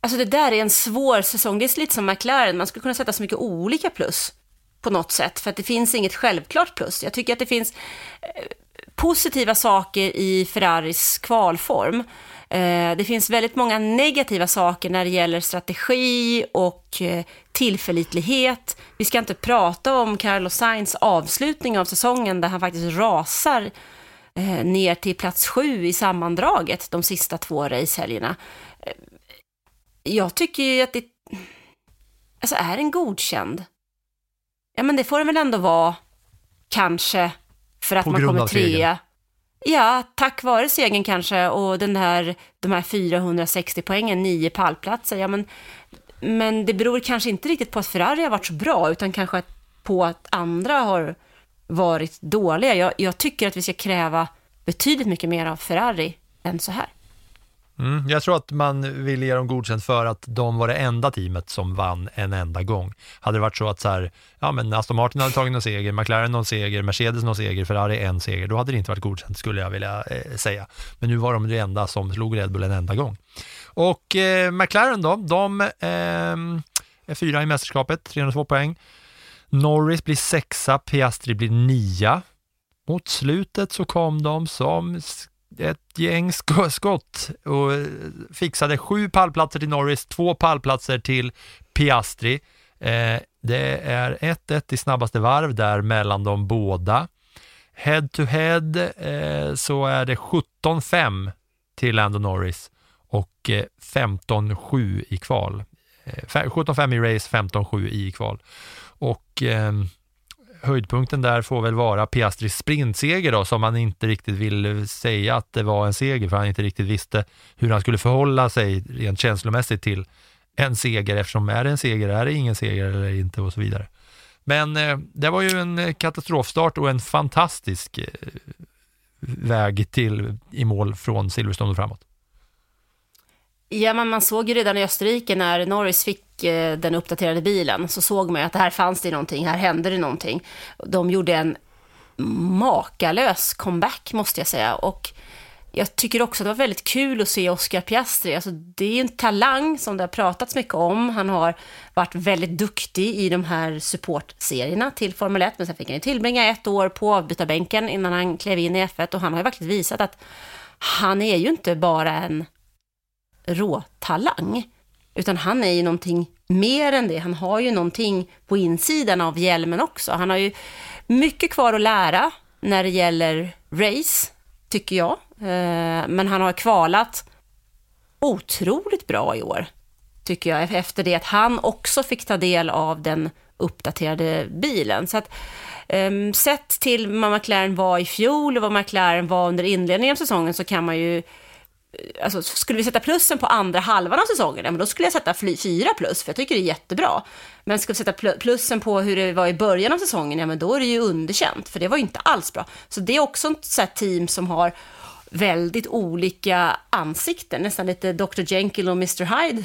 alltså det där är en svår säsong. Det är lite som McLaren, man skulle kunna sätta så mycket olika plus på något sätt, för att det finns inget självklart plus. Jag tycker att det finns eh, positiva saker i Ferraris kvalform. Eh, det finns väldigt många negativa saker när det gäller strategi och eh, tillförlitlighet. Vi ska inte prata om Carlos Sainz avslutning av säsongen där han faktiskt rasar eh, ner till plats sju i sammandraget de sista två racehelgerna. Eh, Jag tycker ju att det alltså är en godkänd. Ja, men det får den väl ändå vara, kanske, för att man kommer trea. Ja, tack vare segern kanske och den här, de här 460 poängen, nio pallplatser. Ja, men, men det beror kanske inte riktigt på att Ferrari har varit så bra, utan kanske på att andra har varit dåliga. Jag, jag tycker att vi ska kräva betydligt mycket mer av Ferrari än så här. Mm, jag tror att man vill ge dem godkänt för att de var det enda teamet som vann en enda gång. Hade det varit så att så här, ja, men Aston Martin hade tagit någon seger, McLaren någon seger, Mercedes någon seger, Ferrari en seger, då hade det inte varit godkänt skulle jag vilja eh, säga. Men nu var de det enda som slog Red Bull en enda gång. Och eh, McLaren då, de eh, är fyra i mästerskapet, 302 poäng. Norris blir sexa, Piastri blir nia. Mot slutet så kom de som ett gäng skott och fixade sju pallplatser till Norris, två pallplatser till Piastri. Eh, det är 1-1 i snabbaste varv där mellan de båda. Head to head eh, så är det 17-5 till Lando Norris och eh, 15-7 i kval. Eh, 17-5 i race, 15-7 i kval. Och eh, höjdpunkten där får väl vara Piastris sprintseger då, som han inte riktigt vill säga att det var en seger, för han inte riktigt visste hur han skulle förhålla sig rent känslomässigt till en seger, eftersom är det en seger, är det ingen seger eller inte och så vidare. Men eh, det var ju en eh, katastrofstart och en fantastisk eh, väg till i mål från Silverstone och framåt. Ja, men man såg ju redan i Österrike när Norris fick Eh, den uppdaterade bilen, så såg man ju att det här fanns det någonting, här hände det någonting. De gjorde en makalös comeback, måste jag säga. Och jag tycker också att det var väldigt kul att se Oscar Piastri. Alltså, det är en talang som det har pratats mycket om. Han har varit väldigt duktig i de här supportserierna till Formel 1, men sen fick han ju tillbringa ett år på avbytarbänken innan han klev in i F1 och han har ju verkligen visat att han är ju inte bara en råtalang, utan han är ju någonting mer än det. Han har ju någonting på insidan av hjälmen också. Han har ju mycket kvar att lära när det gäller race, tycker jag. Eh, men han har kvalat otroligt bra i år, tycker jag, efter det att han också fick ta del av den uppdaterade bilen. Så att um, sett till vad McLaren var i fjol och vad McLaren var under inledningen av säsongen så kan man ju Alltså, skulle vi sätta plussen på andra halvan av säsongen, ja, men då skulle jag sätta fyra plus, för jag tycker det är jättebra. Men ska vi sätta plussen på hur det var i början av säsongen, ja men då är det ju underkänt, för det var ju inte alls bra. Så det är också ett så team som har väldigt olika ansikten, nästan lite Dr. Jekyll och Mr. Hyde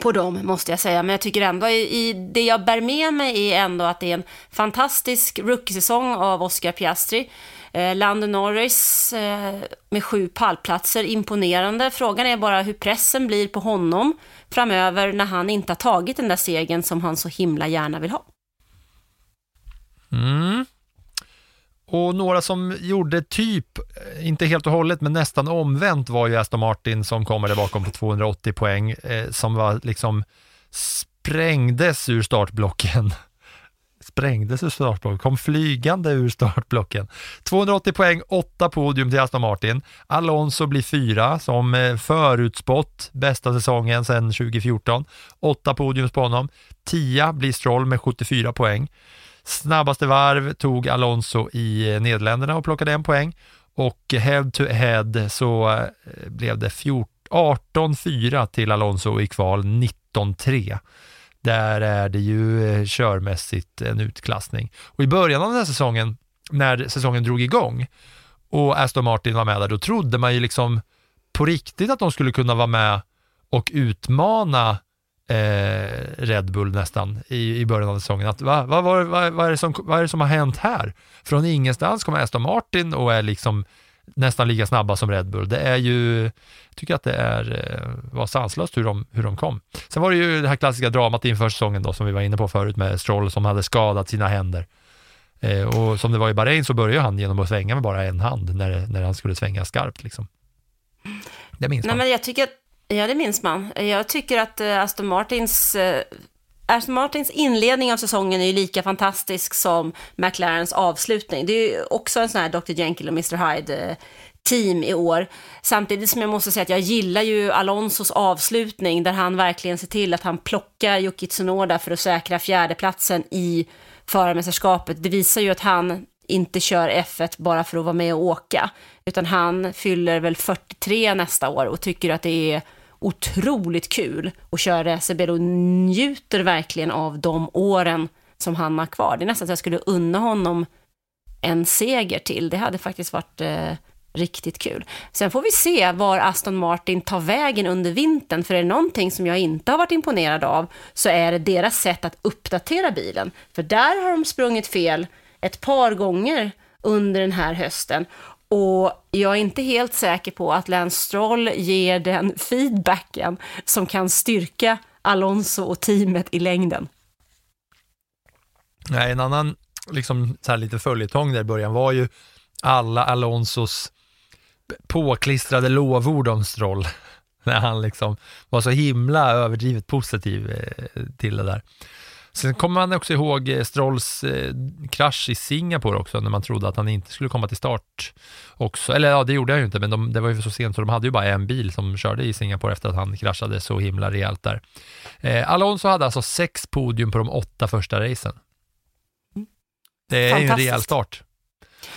på dem, måste jag säga. Men jag tycker ändå, i, i, det jag bär med mig är ändå att det är en fantastisk rookiesäsong av Oscar Piastri. Eh, Lando Norris eh, med sju pallplatser, imponerande. Frågan är bara hur pressen blir på honom framöver när han inte har tagit den där segern som han så himla gärna vill ha. Mm. Och några som gjorde typ, eh, inte helt och hållet, men nästan omvänt var ju Aston Martin som kommer där bakom på 280 poäng, eh, som var liksom sprängdes ur startblocken. Sprängdes ur startblocken, kom flygande ur startblocken. 280 poäng, 8 podium till Aston Martin. Alonso blir fyra som eh, förutspått bästa säsongen sedan 2014. 8 podiums på honom. 10 blir Stroll med 74 poäng. Snabbaste varv tog Alonso i eh, Nederländerna och plockade en poäng och head to head så eh, blev det 18-4 till Alonso i kval, 19-3. Där är det ju eh, körmässigt en utklassning. Och i början av den här säsongen, när säsongen drog igång och Aston Martin var med där, då trodde man ju liksom på riktigt att de skulle kunna vara med och utmana eh, Red Bull nästan i, i början av säsongen. Att, va, va, va, va, vad, är det som, vad är det som har hänt här? Från ingenstans kommer Aston Martin och är liksom nästan lika snabba som Red Bull. Det är ju, jag tycker att det är, eh, var sanslöst hur de, hur de kom. Sen var det ju det här klassiska dramat inför säsongen då, som vi var inne på förut med Stroll som hade skadat sina händer. Eh, och som det var i Bahrain så började han genom att svänga med bara en hand när, när han skulle svänga skarpt. Liksom. Det minns Nej, man. Men jag tycker att Ja, det minns man. Jag tycker att eh, Aston Martins eh, Aston Martins inledning av säsongen är ju lika fantastisk som McLarens avslutning. Det är ju också en sån här Dr. Jekyll och Mr. Hyde eh, team i år. Samtidigt som jag måste säga att jag gillar ju Alonsos avslutning där han verkligen ser till att han plockar Yuki Tsunoda för att säkra fjärdeplatsen i förarmästerskapet. Det visar ju att han inte kör F1 bara för att vara med och åka, utan han fyller väl 43 nästa år och tycker att det är otroligt kul att köra racerbil och njuter verkligen av de åren som han har kvar. Det är nästan så att jag skulle unna honom en seger till. Det hade faktiskt varit eh, riktigt kul. Sen får vi se var Aston Martin tar vägen under vintern, för är det någonting som jag inte har varit imponerad av så är det deras sätt att uppdatera bilen. För där har de sprungit fel ett par gånger under den här hösten. Och jag är inte helt säker på att Lance Stroll ger den feedbacken som kan styrka Alonso och teamet i längden. Nej, en annan liksom, så här lite följetong där i början var ju alla Alonsos påklistrade lovord om Stroll. När han liksom var så himla överdrivet positiv eh, till det där. Sen kommer man också ihåg eh, Strolls eh, krasch i Singapore också, när man trodde att han inte skulle komma till start också. Eller ja, det gjorde han ju inte, men de, det var ju så sent så de hade ju bara en bil som körde i Singapore efter att han kraschade så himla rejält där. Eh, Alonso hade alltså sex podium på de åtta första racen. Det är ju en rejäl start.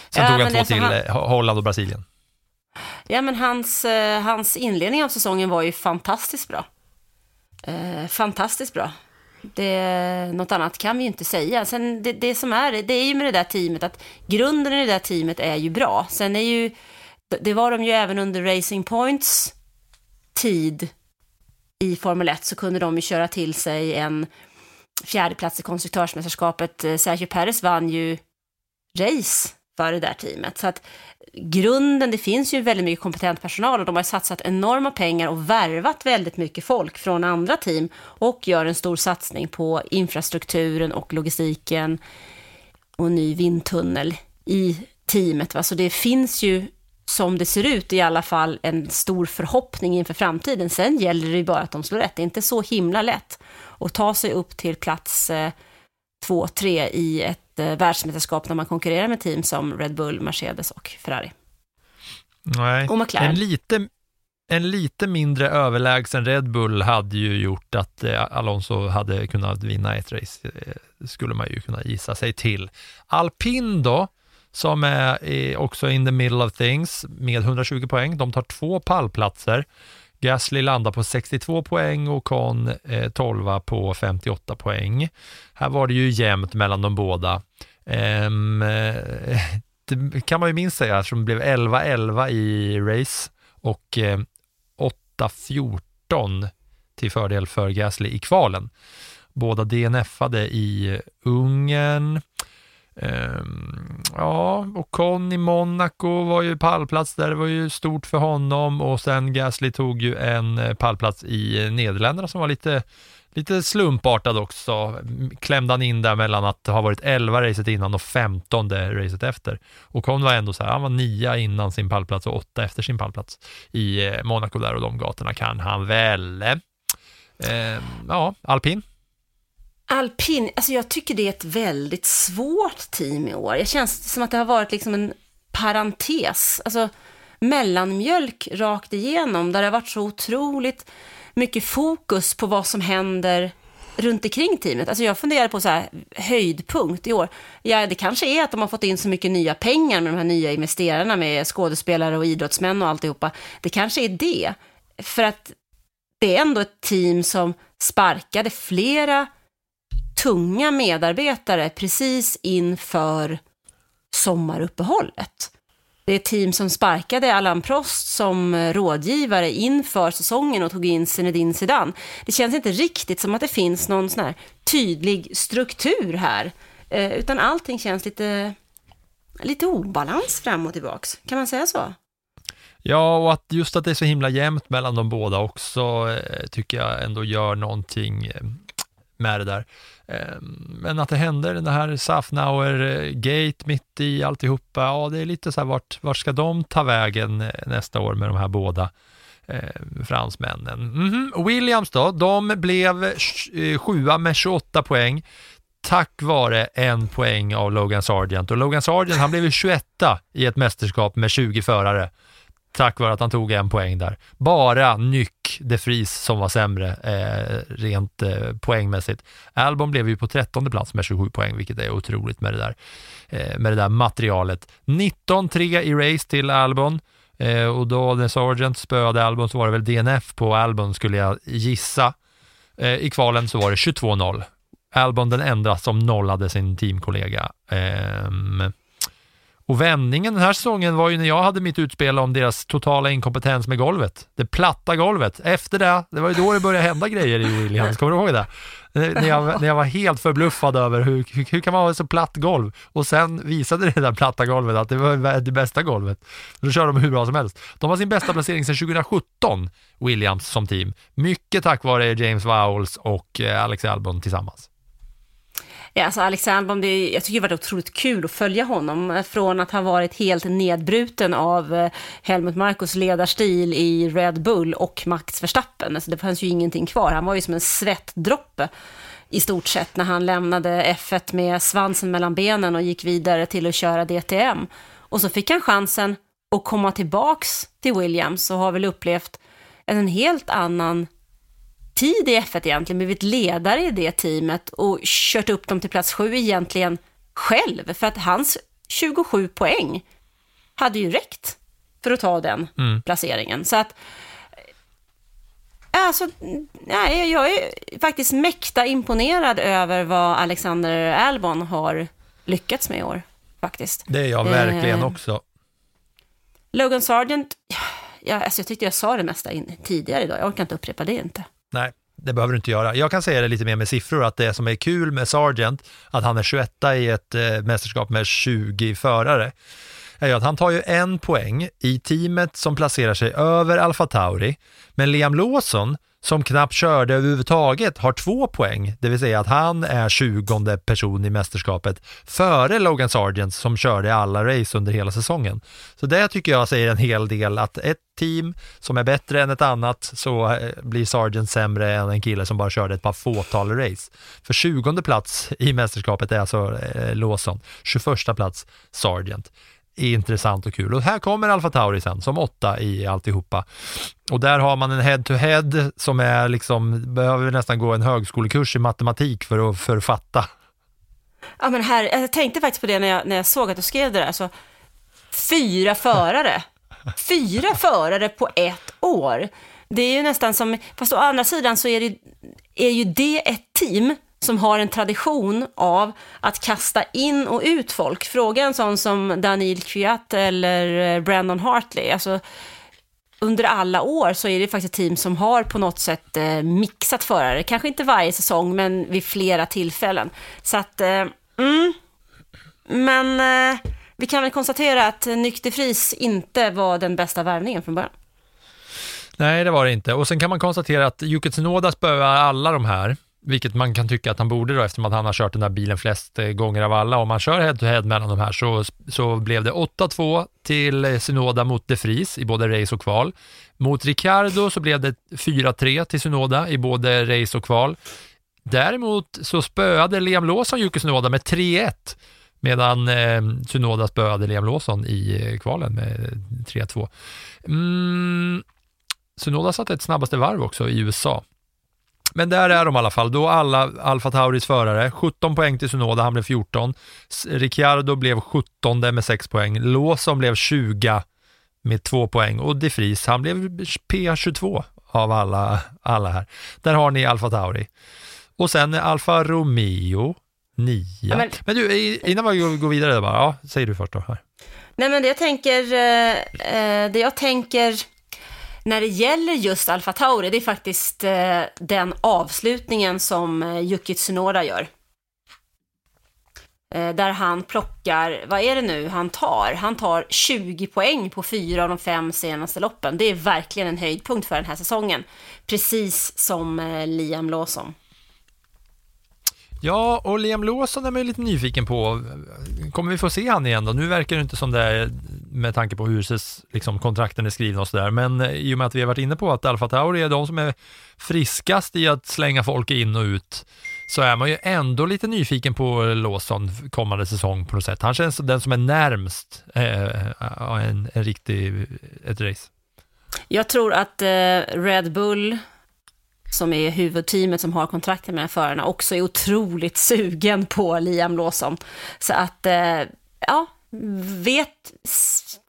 Sen Ja, tog han två till, han- eh, Holland och Brasilien. Ja, men hans, hans inledning av säsongen var ju fantastiskt bra. Eh, fantastiskt bra. Det, något annat kan vi ju inte säga. Sen det, det som är, det är ju med det där teamet att grunden i det där teamet är ju bra. Sen är ju, det var de ju även under Racing Points tid i Formel 1 så kunde de ju köra till sig en fjärdeplats i konstruktörsmästerskapet. Eh, Sergio Perez vann ju race för det där teamet. Så att grunden, det finns ju väldigt mycket kompetent personal och de har satsat enorma pengar och värvat väldigt mycket folk från andra team och gör en stor satsning på infrastrukturen och logistiken och en ny vindtunnel i teamet. Va? Så det finns ju, som det ser ut i alla fall, en stor förhoppning inför framtiden. Sen gäller det ju bara att de slår rätt. Det är inte så himla lätt att ta sig upp till plats eh, två, tre i ett eh, världsmästerskap när man konkurrerar med team som Red Bull, Mercedes och Ferrari. Nej. Och McLaren. En lite, en lite mindre överlägsen Red Bull hade ju gjort att eh, Alonso hade kunnat vinna ett race, eh, skulle man ju kunna gissa sig till. Alpin då, som är eh, också in the middle of things med 120 poäng, de tar två pallplatser. Gasly landar på 62 poäng och Con eh, 12 på 58 poäng. Här var det ju jämnt mellan de båda. Ehm, eh, det kan man ju minst säga, som blev 11-11 i race och eh, 8-14 till fördel för Gasly i kvalen. Båda DNFade i Ungern. Um, ja, och Con i Monaco var ju pallplats där, det var ju stort för honom och sen Gasly tog ju en eh, pallplats i eh, Nederländerna som var lite, lite slumpartad också. Klämde han in där mellan att ha varit 11 racet innan och 15 racet efter. Och Con var ändå så här, han var 9 innan sin pallplats och 8 efter sin pallplats i eh, Monaco där och de gatorna kan han väl. Um, ja, alpin. Alpin, alltså jag tycker det är ett väldigt svårt team i år. Det känns som att det har varit liksom en parentes, alltså mellanmjölk rakt igenom, där det har varit så otroligt mycket fokus på vad som händer runt omkring teamet. Alltså jag funderar på så här, höjdpunkt i år. Ja, det kanske är att de har fått in så mycket nya pengar med de här nya investerarna med skådespelare och idrottsmän och alltihopa. Det kanske är det. För att det är ändå ett team som sparkade flera tunga medarbetare precis inför sommaruppehållet. Det är ett team som sparkade Allan Prost som rådgivare inför säsongen och tog in Zinedine Zidane. Det känns inte riktigt som att det finns någon sån här tydlig struktur här, eh, utan allting känns lite, lite obalans fram och tillbaks. Kan man säga så? Ja, och att just att det är så himla jämnt mellan de båda också eh, tycker jag ändå gör någonting eh, med det där. Ehm, men att det händer den här Safnauer-gate eh, mitt i alltihopa, ja det är lite så här vart, vart ska de ta vägen eh, nästa år med de här båda eh, fransmännen? Mhm. Williams då, de blev eh, sjua med 28 poäng tack vare en poäng av Logan Sargent. Och Logan Sargent han blev ju 21 i ett mästerskap med 20 förare tack vare att han tog en poäng där. Bara Nyck de Vries som var sämre eh, rent eh, poängmässigt. Albon blev ju på 13 plats med 27 poäng, vilket är otroligt med det där, eh, med det där materialet. 19-3 i race till Albon. Eh, och då när Sargent spöade Albon så var det väl DNF på Albon skulle jag gissa. Eh, I kvalen så var det 22-0. Albon den enda som nollade sin teamkollega. Ehm, och vändningen den här säsongen var ju när jag hade mitt utspel om deras totala inkompetens med golvet. Det platta golvet. Efter det, det var ju då det började hända grejer i Williams. Kommer du ihåg det? När jag, när jag var helt förbluffad över hur, hur, hur kan man ha ett så platt golv? Och sen visade det där platta golvet att det var det bästa golvet. Då kör de hur bra som helst. De har sin bästa placering sedan 2017, Williams som team. Mycket tack vare James Vowles och eh, Alex Albon tillsammans. Ja, alltså Alex Albon, det, jag tycker det var otroligt kul att följa honom. Eh, från att ha varit helt nedbruten av eh, Helmut Marcos ledarstil i Red Bull och Max Verstappen. Alltså det fanns ju ingenting kvar. Han var ju som en svettdroppe i stort sett när han lämnade F1 med svansen mellan benen och gick vidare till att köra DTM. Och så fick han chansen att komma tillbaks till Williams och har väl upplevt en helt annan tid i F1 egentligen, blivit ledare i det teamet och kört upp dem till plats sju egentligen själv, för att hans 27 poäng hade ju räckt för att ta den Mm. placeringen. Så att, alltså, nej, jag är faktiskt mäkta imponerad över vad Alexander Albon har lyckats med i år, faktiskt. Det är jag verkligen Eh, också. Logan Sargent, ja, alltså jag tyckte jag sa det mesta in, tidigare idag, jag orkar inte upprepa det inte. Nej, det behöver du inte göra. Jag kan säga det lite mer med siffror, att det som är kul med Sargent, att han är 21 i ett eh, mästerskap med 20 förare, är ju att han tar ju en poäng i teamet som placerar sig över Alfa Tauri, men Liam Lawson, som knappt körde överhuvudtaget, har två poäng, det vill säga att han är 20 person i mästerskapet före Logan Sargent som körde alla race under hela säsongen. Så det tycker jag säger en hel del att ett team som är bättre än ett annat så eh, blir Sargent sämre än en kille som bara körde ett par fåtal race. För 20 plats i mästerskapet är alltså eh, Lawson, 21 plats Sargent intressant och kul. Och här kommer Alfa Tauri sen som åtta i alltihopa. Och där har man en head-to-head som är liksom, behöver nästan gå en högskolekurs i matematik för att, författa. Ja, men här, jag tänkte faktiskt på det när jag, när jag såg att du skrev det där. så fyra förare. Fyra förare på ett år. Det är ju nästan som, fast å andra sidan så är, det, är ju det ett team som har en tradition av att kasta in och ut folk. Fråga en sån som Daniel Kviat eller eh, Brandon Hartley. Alltså, under alla år så är det faktiskt ett team som har på något sätt eh, mixat förare. Kanske inte varje säsong, men vid flera tillfällen. Så att, eh, mm. Men eh, vi kan väl konstatera att Nykterfris inte var den bästa värvningen från början. Nej, det var det inte. Och sen kan man konstatera att Yuki Tsunoda spöar alla de här, vilket man kan tycka att han borde då eftersom att han har kört den där bilen flest eh, gånger av alla. Om man kör head-to-head mellan de här så, så blev det 8-2 till Synoda mot De Vries i både race och kval. Mot Ricardo så blev det 4-3 till Synoda i både race och kval. Däremot så spöade Liam Lawson Jocke Synoda med 3-1 medan eh, Synoda spöade Liam Lawson i eh, kvalen med eh, 3-2. Mm, Synoda satte ett snabbaste varv också i USA. Men där är de i alla fall, då alla Alfa Tauris förare, 17 poäng till Tsunoda, han blev 14. S- Ricciardo blev 17 med 6 poäng. Lawson blev 20 med 2 poäng och De Vries, han blev P22 av alla, alla här. Där har ni Alfa Tauri. Och sen Alfa Romeo, 9. Ja, men... men- du, innan vi går vidare, bara, ja, säger du först då. Här. Nej, men det jag tänker, eh, eh, det jag tänker när det gäller just Alfa Tauri, det är faktiskt eh, den avslutningen som eh, Yuki Tsunoda gör. Eh, där han plockar, vad är det nu han tar? Han tar 20 poäng på fyra av de fem senaste loppen. Det är verkligen en höjdpunkt för den här säsongen. Precis som eh, Liam Lawson. Ja, och Liam Lawson är man ju lite nyfiken på. Kommer vi få se han igen då? Nu verkar det inte som det är med tanke på hur ses, liksom, kontrakten är skrivna och sådär, men eh, i och med att vi har varit inne på att Alfa Tauri är de som är friskast i att slänga folk in och ut, så är man ju ändå lite nyfiken på Lawson kommande säsong på något sätt. Han känns den som är närmst eh, en, en riktig, ett race. Jag tror att eh, Red Bull, som är huvudteamet som har kontrakten med de här förarna, också är otroligt sugen på Liam Lawson. Så att, eh, ja, vet,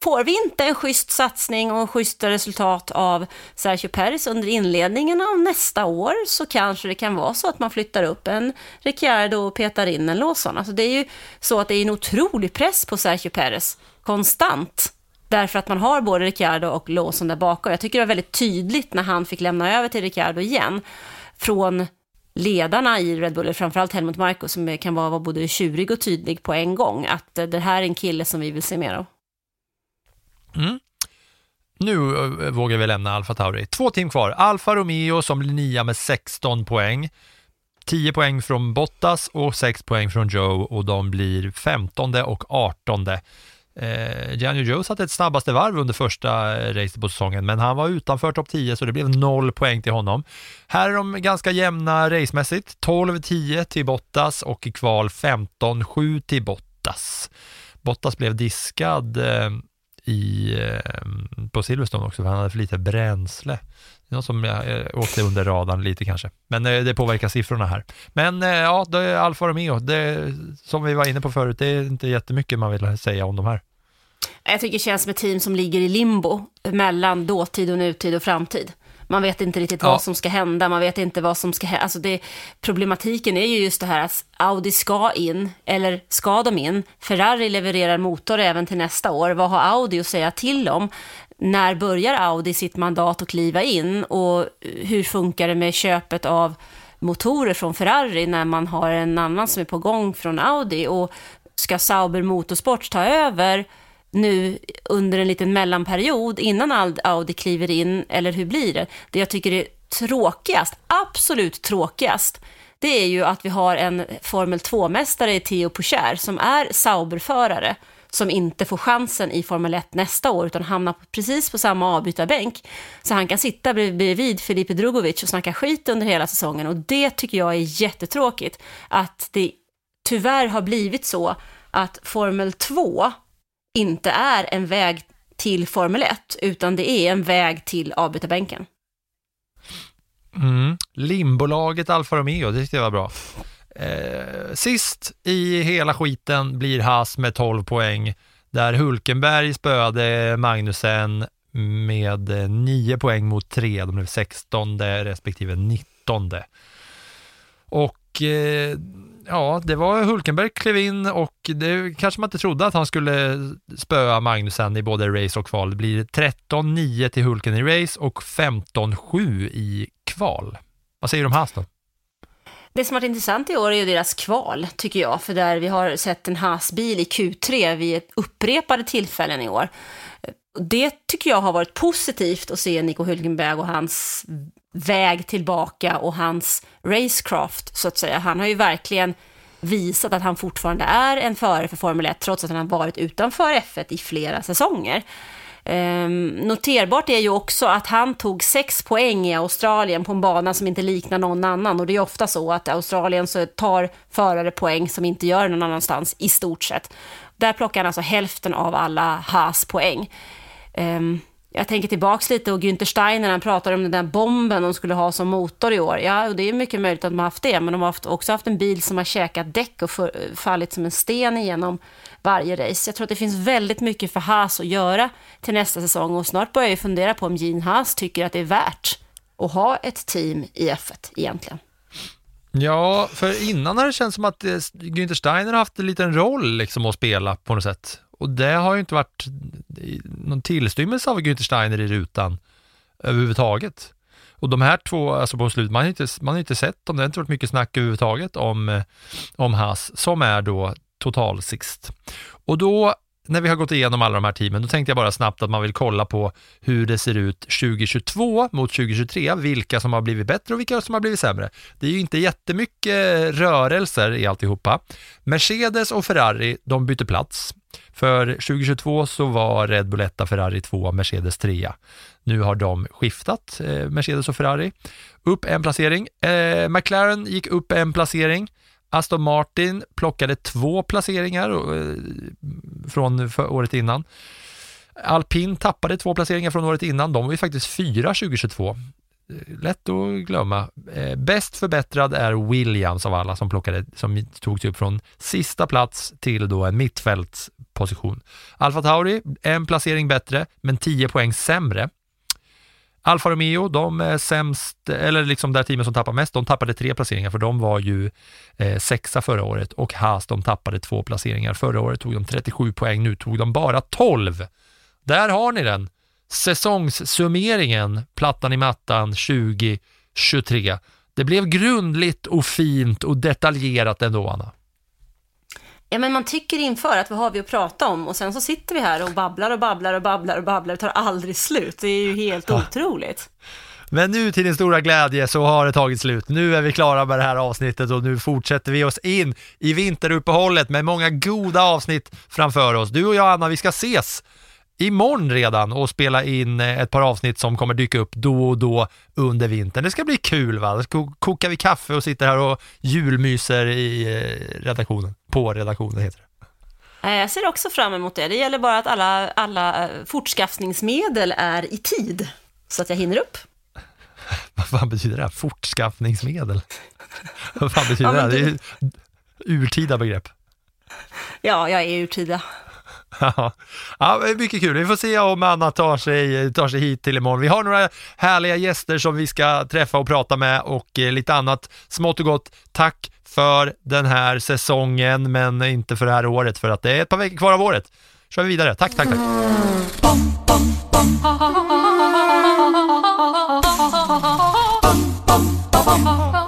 får vi inte en schysst satsning och schyssta resultat av Sergio Perez under inledningen av nästa år så kanske det kan vara så att man flyttar upp en Ricciardo och petar in en Lawson. Alltså det är ju så att det är en otrolig press på Sergio Perez konstant. Därför att man har både Ricciardo och Lawson där bakom. Jag tycker det var väldigt tydligt när han fick lämna över till Ricciardo igen. Från ledarna i Red Bull, framförallt Helmut Marko, som kan vara både tjurig och tydlig på en gång. Att eh, det här är en kille som vi vill se mer av. Mm. Nu eh, vågar vi lämna Alfa Tauri. Två team kvar. Alfa Romeo som blir nia med 16 poäng. 10 poäng från Bottas och 6 poäng från Joe och de blir 15 och 18. Eh, Gianni Joe satte ett snabbaste varv under första eh, racet på säsongen, men han var utanför topp 10 så det blev noll poäng till honom. Här är de ganska jämna racemässigt. 12-10 till Bottas och i kval 15-7 till Bottas. Bottas blev diskad eh, i, eh, på Silverstone också för han hade för lite bränsle. Det är något som eh, eh, åkte under radarn lite kanske. Men eh, det påverkar siffrorna här. Men eh, ja, det är Alfa Romeo. Det, som vi var inne på förut, det är inte jättemycket man vill säga om de här. Jag tycker det känns som ett team som ligger i limbo mellan dåtid och nutid och framtid. Man vet inte riktigt Ja. vad som ska hända, man vet inte vad som ska hända. Alltså det, problematiken är ju just det här att Audi ska in, eller ska de in? Ferrari levererar motor även till nästa år. Vad har Audi att säga till om? När börjar Audi sitt mandat att kliva in? Och hur funkar det med köpet av motorer från Ferrari när man har en annan som är på gång från Audi? Och ska Sauber Motorsport ta över nu under en liten mellanperiod innan Audi kliver in, eller hur blir det? Det jag tycker är tråkigast, absolut tråkigast, det är ju att vi har en Formel 2-mästare i Theo Pocher som är Sauber-förare som inte får chansen i Formel 1 nästa år utan hamnar precis på samma avbytarbänk. Så han kan sitta bredvid Filipe Drugovic och snacka skit under hela säsongen och det tycker jag är jättetråkigt. Att det tyvärr har blivit så att Formel 2 inte är en väg till Formel 1 utan det är en väg till avbytarbänken. Mm. Limbolaget Alfa Romeo, det tyckte jag var bra. Eh, sist i hela skiten blir Haas med 12 poäng, där Hulkenberg spöade Magnusen med eh, 9 poäng mot 3. De blev 16 respektive 19. Och eh, ja, det var Hulkenberg klev in och det kanske man inte trodde att han skulle spöa Magnusen i både race och kval. Det blir 13-9 till Hulken i race och 15-7 i kval. Vad säger du om Haas då? Det som har varit intressant i år är ju deras kval, tycker jag, för där vi har sett en Haas-bil i Q3 vid ett upprepade tillfällen i år. Det tycker jag har varit positivt att se Nico Hülkenberg och hans väg tillbaka och hans racecraft, så att säga. Han har ju verkligen visat att han fortfarande är en förare för Formel 1, trots att han har varit utanför F1 i flera säsonger. Ehm, noterbart är ju också att han tog sex poäng i Australien på en bana som inte liknar någon annan. Och det är ofta så att Australien så tar förare poäng som inte gör det någon annanstans, i stort sett. Där plockar han alltså hälften av alla Haas poäng. Ehm, jag tänker tillbaks lite och Günther Steiner, han pratar om den där bomben de skulle ha som motor i år. Ja, och det är mycket möjligt att de har haft det, men de har haft, också haft en bil som har käkat däck och för, fallit som en sten igenom varje race. Jag tror att det finns väldigt mycket för Haas att göra till nästa säsong och snart börjar jag fundera på om Gene Haas tycker att det är värt att ha ett team i F1 egentligen. Ja, för innan har det känts som att Günter Günther Steiner har haft en liten roll liksom att spela på något sätt. Och det har ju inte varit någon tillstymmelse av Günther Steiner i rutan överhuvudtaget. Och de här två, alltså på slutet, man har inte, man har inte sett dem, det har inte varit mycket snack överhuvudtaget om, eh, om Haas, som är då total sist. Och då, när vi har gått igenom alla de här teamen, då tänkte jag bara snabbt att man vill kolla på hur det ser ut 2022 mot 2023, vilka som har blivit bättre och vilka som har blivit sämre. Det är ju inte jättemycket eh, rörelser i alltihopa. Mercedes och Ferrari, de byter plats. För 2022 så var Red Bull 1, Ferrari 2, Mercedes 3. Nu har de skiftat, eh, Mercedes och Ferrari. Upp en placering. Eh, McLaren gick upp en placering. Aston Martin plockade två placeringar eh, från året innan. Alpin tappade två placeringar från året innan. De var ju faktiskt fyra 2022. Eh, lätt att glömma. Eh, bäst förbättrad är Williams av alla som plockade, som tog sig upp från sista plats till då en mittfälts position. Alfa Tauri, en placering bättre, men 10 poäng sämre. Alfa Romeo, de är sämst, eller liksom det teamet som tappar mest, de tappade tre placeringar för de var ju eh, sexa förra året och Haas, de tappade två placeringar. Förra året tog de 37 poäng, nu tog de bara 12. Där har ni den. Säsongssummeringen, plattan i mattan 2023. Det blev grundligt och fint och detaljerat ändå, Anna. Ja, men man tycker inför att vad har vi att prata om och sen så sitter vi här och babblar och babblar och babblar och babblar och tar aldrig slut. Det är ju helt Ja. otroligt. Men nu till din stora glädje så har det tagit slut. Nu är vi klara med det här avsnittet och nu fortsätter vi oss in i vinteruppehållet med många goda avsnitt framför oss. Du och jag Anna, vi ska ses imorgon redan och spela in eh, ett par avsnitt som kommer dyka upp då och då under vintern. Det ska bli kul va? Då kokar vi kaffe och sitter här och julmyser i eh, redaktionen. På redaktionen heter det. Eh, Jag ser också fram emot det. Det gäller bara att alla, alla fortskaffningsmedel är i tid, så att jag hinner upp. Vad fan betyder det här? Fortskaffningsmedel? Vad fan betyder Ja, det? här? Det är ju urtida begrepp. Ja, jag är urtida. ja, mycket kul. Vi får se om Anna tar sig, tar sig hit till imorgon. Vi har några härliga gäster som vi ska träffa och prata med och eh, lite annat smått och gott. Tack för den här säsongen, men inte för det här året, för att det är ett par veckor kvar av året. kör vi vidare. Tack, tack, tack. Mm.